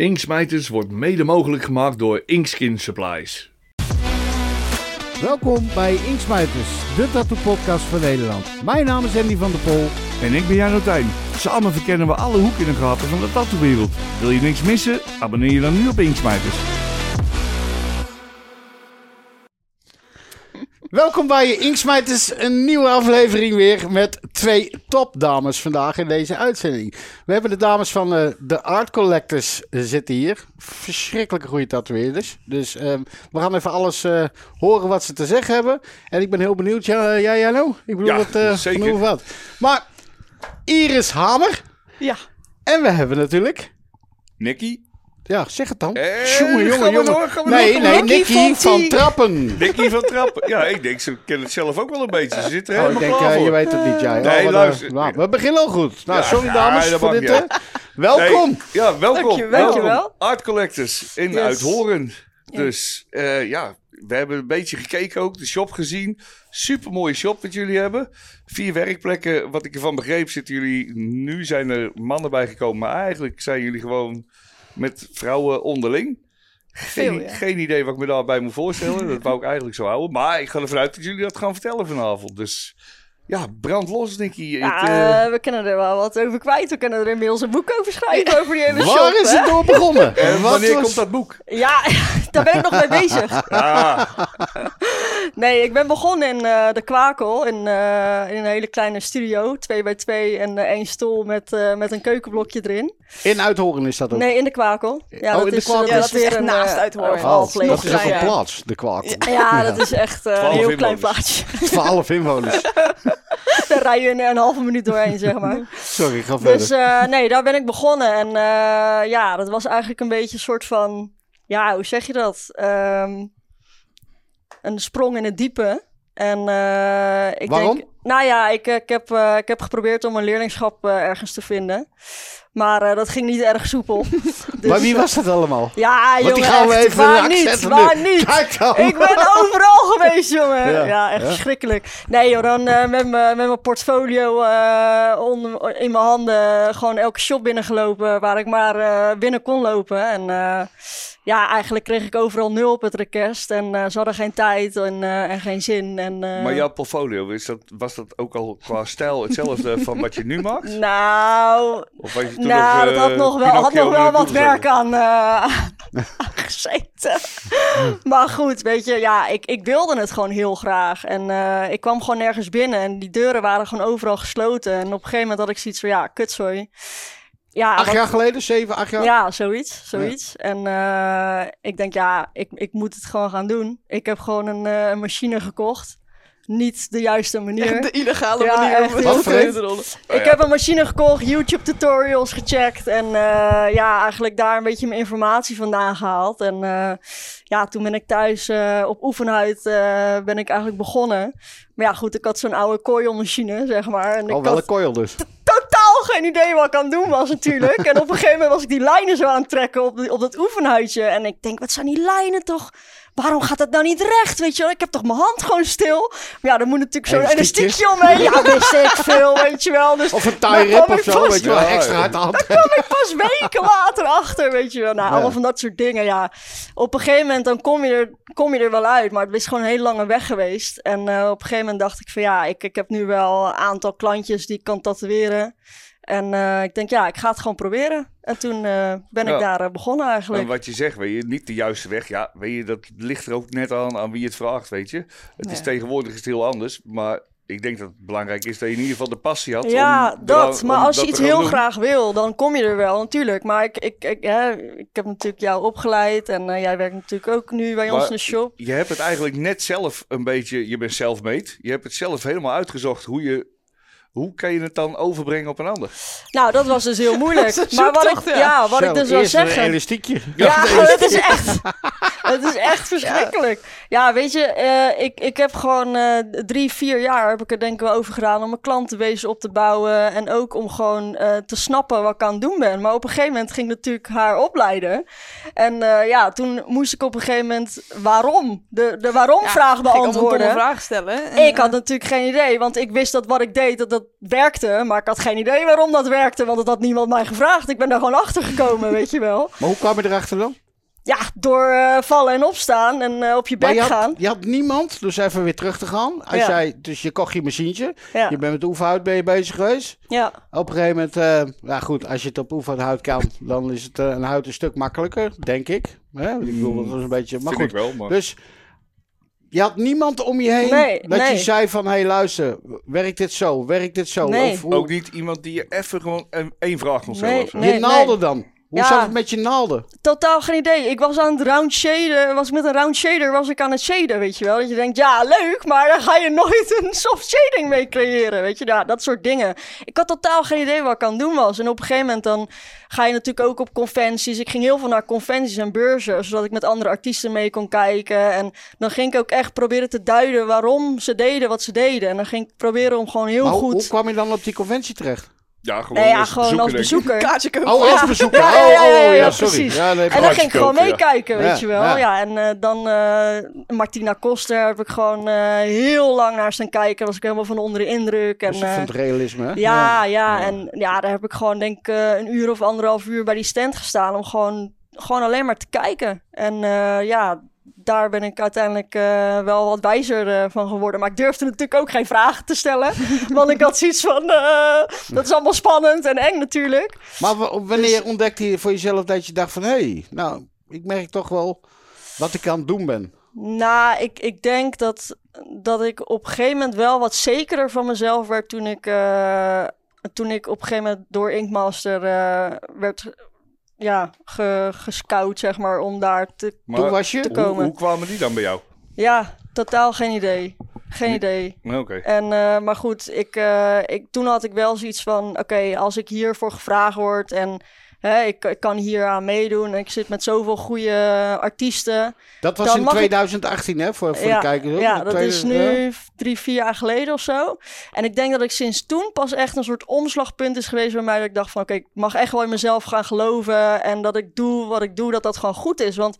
Inksmijters wordt mede mogelijk gemaakt door Inkskin Supplies. Welkom bij Inksmijters, de tattoo-podcast van Nederland. Mijn naam is Andy van der Pol. En ik ben Jan Otijn. Samen verkennen we alle hoeken en gaten van de tattoowereld. Wil je niks missen? Abonneer je dan nu op Inksmijters. Welkom bij Inksmijters, een nieuwe aflevering weer met twee topdames vandaag in deze uitzending. We hebben de dames van eh, de Art Collectors eh, zitten hier. Verschrikkelijke goede tatoeëerders. Dus ehm, we gaan even alles eh, horen wat ze te zeggen hebben. En ik ben heel benieuwd. Ja, ja, ja nou? Ik bedoel, Ja, wat, zeker. wat. Maar Iris Hamer. Ja. En we hebben natuurlijk... Nicky? Ja, zeg het dan. Eh, jongen, jongen, jongen. door, gaan we nee, door, nee. Nicky Nicky van. Trappen. Nicky van Trappen. Ja, ik denk, ze kennen het zelf ook wel een beetje. Ze zitten er Oh, ik helemaal denk, klaar eh, voor. je weet het niet, jij. Nee, Oh, wat, luister. eh, nou, we beginnen al goed. Nou, Ja, sorry ja, dames voor mag dit. eh, welkom. Nee, ja, welkom. Dank je- welkom. dankjewel. Art Collectors in Yes. Uithoren. Dus eh, ja, we hebben een beetje gekeken ook, de shop gezien. Super mooie shop wat jullie hebben. Vier werkplekken, wat ik ervan begreep, zitten jullie. Nu zijn er mannen bijgekomen, maar eigenlijk zijn jullie gewoon met vrouwen onderling. Geen, Veel, ja. geen idee wat ik me daarbij moet voorstellen. Dat wou ik eigenlijk zo houden. Maar ik ga ervan uit dat jullie dat gaan vertellen vanavond. Dus ja, brand los, Nicky. Ja, Het, eh, we kunnen er wel wat over kwijt. We kunnen er inmiddels een boek over schrijven over die hele shop. Waar is hè? het door begonnen? en wanneer was- komt dat boek? Ja, daar ben ik nog mee bezig. Ah, Nee, ik ben begonnen in eh, de Kwakel. In, eh, in een hele kleine studio. Twee bij twee en één stoel met, eh, met een keukenblokje erin. In Uithoren is dat ook. Nee, in de Kwakel. Ja, Oh, dat in de is, Kwakel. eh, Ja, dat is weer echt een naast Uithoren. een Oh, halfleeg. dat is Ja, ja. een plaats, de kwakel. Ja, dat is echt eh, een heel klein plaatje. 12 inwoners. Daar rij je in een halve minuut doorheen, zeg maar. Sorry, ik ga verder. Dus eh, nee, daar ben ik begonnen. En eh, ja, dat was eigenlijk een beetje een soort van... Ja, hoe zeg je dat? Ehm, een sprong in het diepe. En eh, ik Waarom? denk... Nou ja, ik, ik, heb, eh, ik heb geprobeerd om een leerlingschap eh, ergens te vinden. Maar eh, dat ging niet erg soepel. Dus, maar wie eh, was dat allemaal? Ja, Want jongen, die gaan we echt, even waar niet, waar nu. niet. Kijk dan. Ik ben overal geweest, jongen. Ja, Ja, echt ja. verschrikkelijk. Nee, joh, dan eh, met mijn met mijn portfolio eh, onder, in mijn handen gewoon elke shop binnengelopen waar ik maar eh, binnen kon lopen. En eh, ja, eigenlijk kreeg ik overal nul op het request. En eh, ze hadden geen tijd en, eh, en geen zin. En, eh, Maar jouw portfolio, is dat, was dat ook al qua stijl hetzelfde van wat je nu maakt? Nou, Of was je toen nou, nog, dat eh, had nog wel, had nog wel wat werk aan, eh, gezeten. maar goed, weet je, ja, ik, ik wilde het gewoon heel graag. En eh, ik kwam gewoon nergens binnen en die deuren waren gewoon overal gesloten. En op een gegeven moment had ik zoiets van, ja, kutzooi. Ja, Acht wat- jaar geleden? Zeven, acht jaar? ja, zoiets, zoiets. En eh, ik denk, ja, ik, ik moet het gewoon gaan doen. Ik heb gewoon een, eh, een machine gekocht. Niet de juiste manier. De illegale Ja, manier echt om heel vreemd. te rollen. Oh, ik ja. heb een machine gekocht, YouTube tutorials gecheckt en eh, ja, eigenlijk daar een beetje mijn informatie vandaan gehaald. En eh, ja, toen ben ik thuis eh, op oefenhuid eh, ben ik eigenlijk begonnen. Maar ja, goed, ik had zo'n oude coilmachine, zeg maar. En ik Oh, wel een coil dus. totaal geen idee wat ik aan het doen was natuurlijk. en op een gegeven moment was ik die lijnen zo aan het trekken op, op dat oefenhuidje. En ik denk, wat zijn die lijnen toch... Waarom gaat dat nou niet recht? Weet je wel, ik heb toch mijn hand gewoon stil. Maar ja, er moet natuurlijk zo'n Elastiekje. omheen. Ja, wist ik veel, weet je wel. Dus Of een daar tie kwam of zo, pas- weet je wel. Extra uit de hand. ik pas weken later achter, weet je wel. Nou, Ja. allemaal van dat soort dingen, ja. Op een gegeven moment dan kom je er, kom je er wel uit, maar het is gewoon een hele lange weg geweest. En eh, op een gegeven moment dacht ik van ja, ik, ik heb nu wel een aantal klantjes die ik kan tatoeëren. En eh, ik denk ja, ik ga het gewoon proberen. En toen eh, ben ik daar eh, begonnen En eigenlijk. wat je zegt, weet je, niet de juiste weg. Ja, weet je, dat ligt er ook net aan aan wie het vraagt, weet je. Het is tegenwoordig is het heel anders, maar ik denk dat het belangrijk is dat je in ieder geval de passie had. Ja, om dat. maar als je iets heel doen. graag wil, dan kom je er wel, natuurlijk. Maar ik, ik, ik, hè, ik heb natuurlijk jou opgeleid en jij werkt natuurlijk ook nu bij ons in de shop. Je hebt het eigenlijk net zelf een beetje, je bent self-made. Je hebt het zelf helemaal uitgezocht hoe je, hoe kan je het dan overbrengen op een ander? Nou, dat was dus heel moeilijk. Een maar wat ik, ja. ja. wat Zo, ik dus wil eerst een zeggen. elastiekje. Ja, het is echt. Het is echt verschrikkelijk. Ja, weet je, eh, ik, ik heb gewoon eh, drie, vier jaar heb ik er denk ik wel over gedaan om mijn klantenwezen op te bouwen. En ook om gewoon eh, te snappen wat ik aan het doen ben. Maar op een gegeven moment ging ik natuurlijk haar opleiden. En eh, ja, toen moest ik op een gegeven moment waarom, de, de waarom vraag Ging allemaal domme beantwoorden. vragen stellen. En, Ik had natuurlijk geen idee, want ik wist dat wat ik deed, dat, dat dat werkte, maar ik had geen idee waarom dat werkte, want het had niemand mij gevraagd. Ik ben daar gewoon achter gekomen, weet je wel. Maar hoe kwam je erachter dan? Ja, door eh, vallen en opstaan en eh, op je bek je had, gaan. je had niemand, dus even weer terug te gaan. Als Ja. jij, dus je kocht je machientje. Ja, Je bent met oefenhout ben je bezig geweest. ja, Op een gegeven moment, eh nou goed, als je het op oefenhout kan, dan is het een hout een stuk makkelijker, denk ik. Hè? Ik bedoel, dat is een beetje, maar Vind goed. ik wel, maar... Dus je had niemand om je heen Nee, dat je zei van, hé hey, luister, werkt dit zo, werkt dit zo? Nee. Of hoe, Ook niet iemand die je even gewoon een, één vraag kon stellen je naalden dan? Hoe Ja. zat het met je naalden? totaal geen idee. Ik was aan het round shaden, was ik met een round shader was ik aan het shaden, weet je wel. Dat je denkt, ja, leuk, maar daar ga je nooit een soft shading mee creëren, weet je. Ja, dat soort dingen. Ik had totaal geen idee wat ik aan het doen was. En op een gegeven moment dan ga je natuurlijk ook op conventies. Ik ging heel veel naar conventies en beurzen, zodat ik met andere artiesten mee kon kijken. En dan ging ik ook echt proberen te duiden waarom ze deden wat ze deden. En dan ging ik proberen om gewoon heel Maar goed... hoe kwam je dan op die conventie terecht? Ja, gewoon Nee, ja, als gewoon als bezoeker, ik. bezoeker. Kaartje kopen. Oh, als Ja. bezoeker. Ja, Oh, ja, ja, oh, ja, ja, sorry. precies. Ja, nee, En dan ging ik gewoon meekijken, weet Ja, je wel. ja. Ja, en eh, dan eh, Martina Koster heb ik gewoon eh, heel lang naar staan kijken. Was ik helemaal van onder de indruk. En, eh, van het realisme, hè? ja, ja, en ja, daar heb ik gewoon denk ik een uur of anderhalf uur bij die stand gestaan om gewoon, gewoon alleen maar te kijken. En eh, ja, daar ben ik uiteindelijk eh, wel wat wijzer eh, van geworden. Maar ik durfde natuurlijk ook geen vragen te stellen. want ik had zoiets van, eh, dat is allemaal spannend en eng natuurlijk. Maar wanneer ontdekte je voor jezelf dat je dacht van... hé, hey, nou, ik merk toch wel wat ik aan het doen ben. Nou, ik, ik denk dat, dat ik op een gegeven moment wel wat zekerder van mezelf werd toen ik, toen ik op een gegeven moment door Inkmaster werd ja, ge, gescout, zeg maar, om daar te... Maar Toen was je... te hoe, komen. hoe kwamen die dan bij jou? Ja, totaal geen idee. Geen idee. Oké. En, eh, maar goed, ik, eh, ik, toen had ik wel zoiets van: oké, als ik hiervoor gevraagd word en hè, ik, ik kan hier aan meedoen en ik zit met zoveel goede artiesten. Dat was in mag ik- 2018, hè? Voor, voor ja, de kijkers. ja, dat tweede- is ja. nu drie, vier jaar geleden of zo. En ik denk dat ik sinds toen pas echt een soort omslagpunt is geweest bij mij. Dat ik dacht van, oké, ik mag echt wel in mezelf gaan geloven. En dat ik doe wat ik doe, dat dat gewoon goed is. Want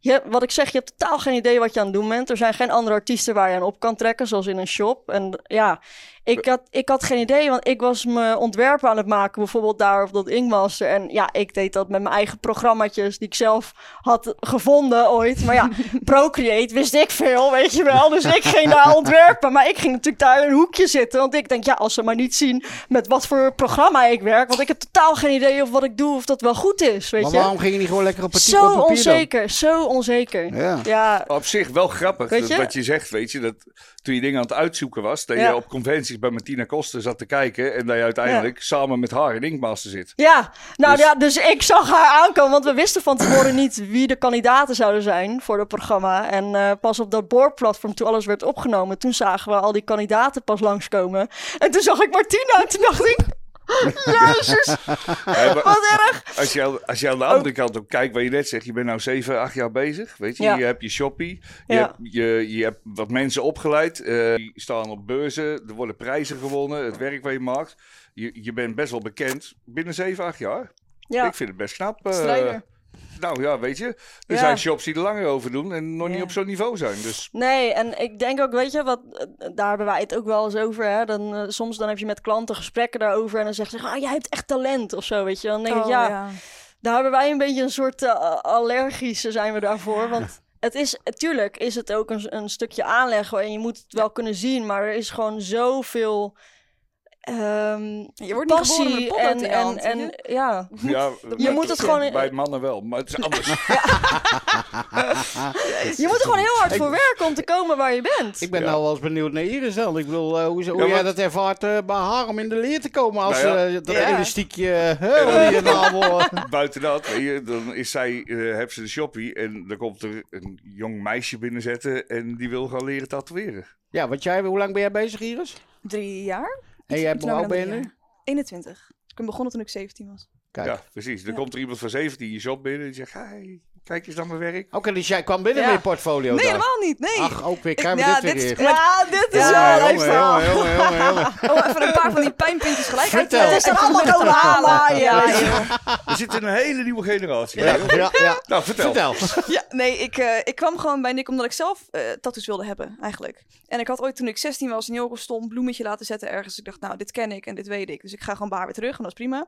je, wat ik zeg, je hebt totaal geen idee wat je aan het doen bent. Er zijn geen andere artiesten waar je aan op kan trekken, zoals in een shop. En ja, ik had, ik had geen idee, want ik was mijn ontwerpen aan het maken, bijvoorbeeld daar op dat Inkmaster. En ja, ik deed dat met mijn eigen programmaatjes die ik zelf had gevonden ooit. Maar ja, Procreate wist ik veel, weet je wel. Dus ik ging daar ontwerpen, maar ik ging natuurlijk daar in een hoekje zitten. Want ik denk, ja, als ze maar niet zien met wat voor programma ik werk. Want ik heb totaal geen idee of wat ik doe, of dat wel goed is, weet Maar je. waarom ging je niet gewoon lekker op papier, Zo op papier dan? onzeker, zo onzeker. Ja. Ja, Op zich wel grappig Weet dat, je? wat je zegt, weet je. Dat toen je dingen aan het uitzoeken was, dat Ja. je op conventies bij Martina Koster zat te kijken. En dat je uiteindelijk samen met haar in Inkmaster zit. Ja, nou Dus- ja, dus ik zag haar aankomen, want we wisten van tevoren niet wie de kandidaten zouden zijn voor het programma. En eh, pas op dat boardplatform, toen alles werd opgenomen, toen zagen we al die kandidaten pas langskomen. En toen zag ik Martina en toen dacht ik, jezus, Ja, wat erg. als, je, aan- als je aan de andere kant ook kijkt, wat je net zegt, je bent nou 7, 8 jaar bezig. Weet je, Ja. je hebt je shoppie, je, Ja. hebt, je, je hebt wat mensen opgeleid, eh, die staan op beurzen, er worden prijzen gewonnen, het werk wat je maakt. Je, je bent best wel bekend binnen 7, 8 jaar. Ja, Ik vind het best knap. eh, Strijder. Nou ja, weet je, er Ja. zijn shops die er langer over doen en nog niet op zo'n niveau zijn. Dus Nee, en ik denk ook, weet je, wat, eh, daar hebben wij het ook wel eens over. Hè? Dan, eh, soms dan heb je met klanten gesprekken daarover en dan zeggen ze, ah, jij hebt echt talent of zo, weet je. Dan denk ik, Oh, ja, daar hebben wij een beetje een soort eh, allergische zijn we daarvoor. Want het is, tuurlijk is het ook een, een stukje aanleg en je moet het wel kunnen zien, maar er is gewoon zoveel ehm, Je wordt niet geboren met passie een potlood en, in je en, hand, en, weet ja. ja, Je moet het gewoon... bij mannen wel, maar het is anders. Je moet er gewoon heel hard voor werken om te komen waar je bent. Ik ben Ja. nou wel eens benieuwd naar Iris dan. Ik bedoel, eh, hoe, hoe Ja, jij maar- dat ervaart eh, bij haar om in de leer te komen als Nou ja. eh, dat Ja. elastiekje. Buiten dat, dan is zij, eh heeft ze de shoppie en dan komt er een jong meisje binnenzetten en die wil gaan leren tatoeëren. Ja, want jij, hoe lang ben jij bezig, Iris? Drie jaar. En jij, Iets hoe oud ben je dan nu? drie jaar. 21. Dus ik ben begonnen toen ik 17 was. Kijk. Ja, precies. Dan Ja. komt er iemand van 17 je shop binnen en die zegt, hey, kijk eens naar mijn werk. Oké, dus jij kwam binnen Ja. met je portfolio Nee, daar. helemaal niet. Nee. Ach, ook weer. Krijgen we ja, dit dit weer is- weer. Ja, dit is Ja, wel leuk. Oh, even een paar van die pijnpuntjes gelijk Vertel. Het is er allemaal komen halen. ja, Ja, joh. Er zit een hele nieuwe generatie. Ja, ja, ja. Nou, vertel. Vertel. Ja, nee, ik, eh, ik kwam gewoon bij Nick omdat ik zelf eh tattoos wilde hebben, eigenlijk. En ik had ooit toen ik 16 was een heel stom bloemetje laten zetten ergens. Ik dacht, nou, dit ken ik en dit weet ik. Dus ik ga gewoon bij haar weer terug en dat is prima.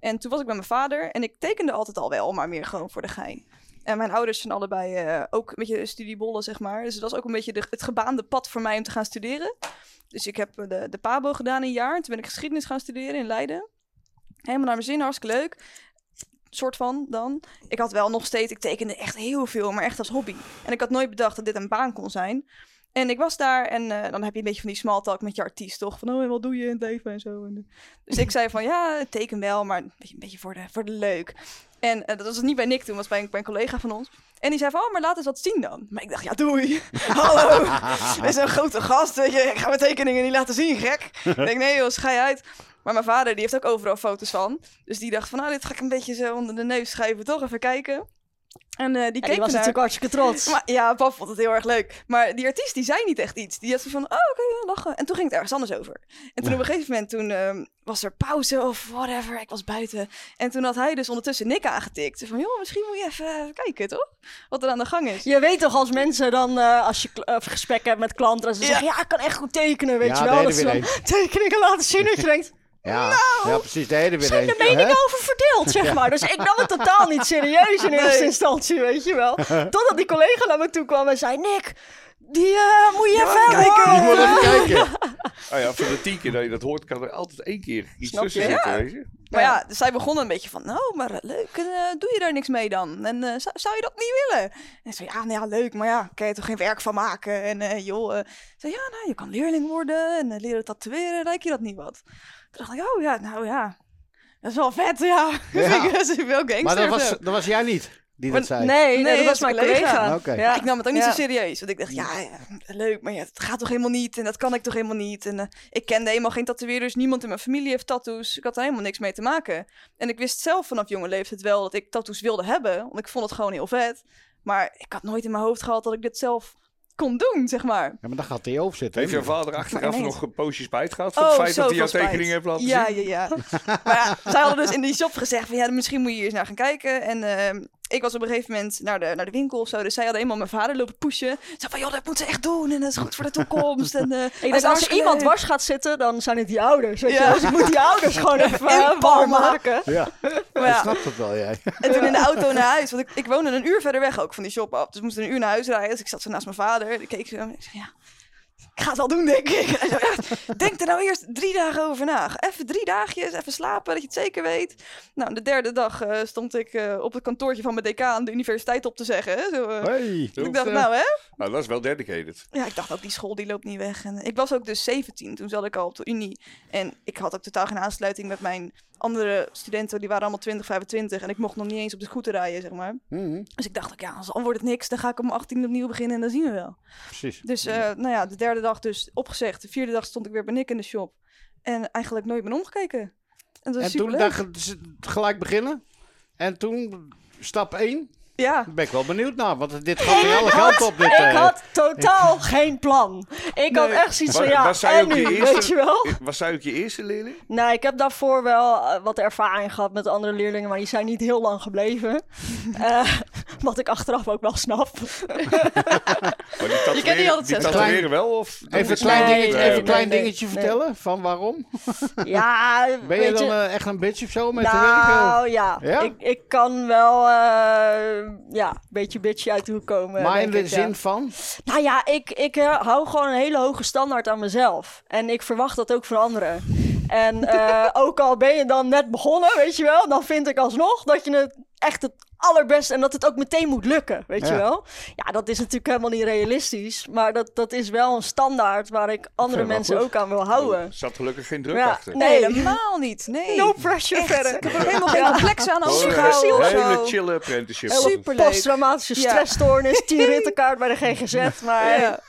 En toen was ik bij mijn vader en ik tekende altijd al wel, maar meer gewoon voor de gein. En mijn ouders zijn allebei eh, ook een beetje studiebollen, zeg maar. Dus dat was ook een beetje het gebaande pad voor mij om te gaan studeren. Dus ik heb eh, de, de PABO gedaan een jaar. Toen ben ik geschiedenis gaan studeren in Leiden. Helemaal naar mijn zin, hartstikke leuk. Soort van dan. Ik had wel nog steeds, ik tekende echt heel veel, maar echt als hobby. En ik had nooit bedacht dat dit een baan kon zijn. En ik was daar en eh, dan heb je een beetje van die small talk met je artiest, toch? Van, oh, en wat doe je in het leven en zo. En, dus ik zei van, ja, teken wel, maar een beetje, een beetje voor, de, voor de leuk. En eh, dat was niet bij Nick toen, was bij een, bij een collega van ons. En die zei van, oh, maar laat eens wat zien dan. Maar ik dacht, ja, doei. Hallo. Dit is een grote gast, weet je. Ik ga mijn tekeningen niet laten zien, gek. ik denk, nee joh, schei uit. Maar mijn vader, die heeft ook overal foto's van. Dus die dacht van, nou, dit ga ik een beetje zo onder de neus schrijven, toch? Even kijken. En eh, die Ja, keek die was natuurlijk hartstikke trots. Maar, ja, pap vond het heel erg leuk. Maar die artiest, die zei niet echt iets. Die had zo van, oh, oké, lachen. En toen ging het ergens anders over. En toen op een gegeven moment, toen ehm, was er pauze of whatever. Ik was buiten. En toen had hij dus ondertussen Nick aangetikt. Zo van, joh, misschien moet je even, even kijken, toch? Wat er aan de gang is. Je weet toch als mensen dan, eh, als je eh, gesprekken hebt met klanten, en ze Ja. zeggen, ja, ik kan echt goed tekenen, weet Ja, je wel. Dat ze dan tekeningen laten zien, dat je denkt, Ja, ja, precies. De hele weer zijn een. er meningen over verdeeld, zeg maar. Dus ik nam het totaal niet serieus in eerste Nee. instantie, weet je wel. Totdat die collega naar me toe kwam en zei, Nick, die eh, moet je even kijken. horen." Je moet even kijken. Nou ja, voor de tien keer dat je dat hoort, kan er altijd één keer iets Snap tussen je? zitten, Ja. weet je. Maar ja, dus zij begon een beetje van, nou, maar leuk, en, eh, doe je daar niks mee dan? En eh, zou, zou je dat niet willen? En ik zei, ja, nou ja, leuk, maar ja, kan je toch geen werk van maken? En eh, joh, eh, zei, ja, nou, je kan leerling worden en leren tatoeëren, lijkt je dat niet wat? Toen dacht ik, oh ja, nou ja, dat is wel vet, ja. Ja. Vind ik, dat is wel gangster. Maar dat was, dat was jij niet die dat zei. Nee, nee, Nee, dat was mijn collega. Ja. Ik nam het ook niet Ja. zo serieus. Want ik dacht, ja, ja, leuk, maar ja, het gaat toch helemaal niet. En dat kan ik toch helemaal niet. En eh, ik kende helemaal geen tatoeëerders. Niemand in mijn familie heeft tattoos. Ik had er helemaal niks mee te maken. En ik wist zelf vanaf jonge leeftijd wel dat ik tattoos wilde hebben. Want ik vond het gewoon heel vet. Maar ik had nooit in mijn hoofd gehad dat ik dit zelf kon doen, zeg maar. Ja, maar dan gaat hij over zitten. Heeft jouw vader achteraf ineens- nog een poosje spijt gehad van het feit dat hij jouw tekening heeft laten ja, zien? Ja, ja, Maar ja, zij hadden dus in die shop gezegd van ja, misschien moet je hier eens naar gaan kijken. En ehm, ik was op een gegeven moment naar de, naar de winkel of zo. Dus zij hadden eenmaal mijn vader lopen pushen. Ze van joh, dat moeten ze echt doen. En dat is goed voor de toekomst. En, eh, Ik dat denk, is als er iemand leuk. dwars gaat zitten, dan zijn het die ouders. Weet je Ja. Dus ik moet die ouders gewoon even eh, warm maken. Ja, Maar ik ja, snap het wel, jij. En toen in de auto naar huis. Want ik, ik woonde een uur verder weg ook van die shop af. Dus we moesten een uur naar huis rijden. Dus ik zat zo naast mijn vader. Die keek zo. en Ik zei, ja, ik ga het wel doen, denk ik. Hij zo, ja, denk er nou eerst drie dagen over na. Even drie dagjes, even slapen, dat je het zeker weet. Nou, de derde dag eh, stond ik eh, op het kantoortje van mijn decaan de universiteit op te zeggen. Hè? Zo, eh. Hey. Dus ik dacht, nou hè? Nou, dat is wel dedicated. Ja, ik dacht ook, die school die loopt niet weg. En ik was ook dus 17, toen zat ik al op de unie. En ik had ook totaal geen aansluiting met mijn andere studenten. Die waren allemaal 20, 25. En ik mocht nog niet eens op de scooter rijden, zeg maar. Mhm, Dus ik dacht ook, ja, als al wordt het niks, dan ga ik om 18 opnieuw beginnen en dan zien we wel. precies. Dus eh, nou ja, de derde dag dus opgezegd. De vierde dag stond ik weer bij Nick in de shop. En eigenlijk nooit meer omgekeken. En dat En toen dacht je, gelijk beginnen. En toen, stap 1. Ja, Daar ben ik wel benieuwd naar. Want dit gaat weer alle kanten op. Dit, Ik eh, had totaal geen plan. Ik had Nee. echt zoiets van, Wa- ja, was zij en ook nu, je eerste- weet je wel? Was zij ook je eerste leerling? Nou, ik heb daarvoor wel eh, wat ervaring gehad met andere leerlingen, maar die zijn niet heel lang gebleven. Eh, wat ik achteraf ook wel snap. Oh, die tatoeëren, kent niet altijd die zes. tatoeëren wel? Of dat Even een klein Nee, dingetje, nee, even een klein nee, dingetje nee. vertellen. Van waarom? ja, Ben je weet dan je, eh, echt een bitch of zo met te werken? nou ja, Ja? Ik, ik kan wel eh, ja, een beetje bitchy uit de hoek komen. maar in de ik, ja. zin van? Nou ja, ik, ik eh, hou gewoon een hele hoge standaard aan mezelf. En ik verwacht dat ook van anderen. En eh, ook al ben je dan net begonnen, weet je wel, dan vind ik alsnog dat je het echt het allerbeste en dat het ook meteen moet lukken, weet Ja. je wel. Ja, dat is natuurlijk helemaal niet realistisch, maar dat, dat is wel een standaard waar ik andere ik mensen goed. ook aan wil houden. Er zat gelukkig geen druk Ja, achter. nee. helemaal niet. Nee. No pressure Echt, verder. Ik heb er helemaal geen complex aan een of hele zo. chille apprenticeship. Hele Superleuk. posttraumatische Ja. stressstoornis, 10 rittenkaart bij de GGZ, maar Ja.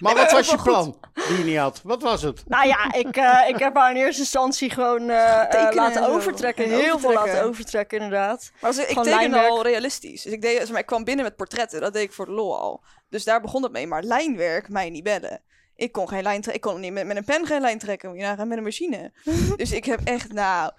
Maar wat was je plan die je niet had? Wat was het? Nou ja, ik, eh, ik heb haar in eerste instantie gewoon eh, eh, Tekenen laten overtrekken. En Heel veel laten overtrekken, inderdaad. Maar ik, ik Gewoon tekende lijnwerk. al realistisch. Dus ik, deed, zeg maar, ik kwam binnen met portretten. Dat deed ik voor de lol al. Dus daar begon het mee. Maar lijnwerk, mij niet bellen. Ik kon geen lijn trekken. Ik kon niet met, met een pen geen lijn trekken. Moet je nagaan met een machine. dus ik heb echt, nou,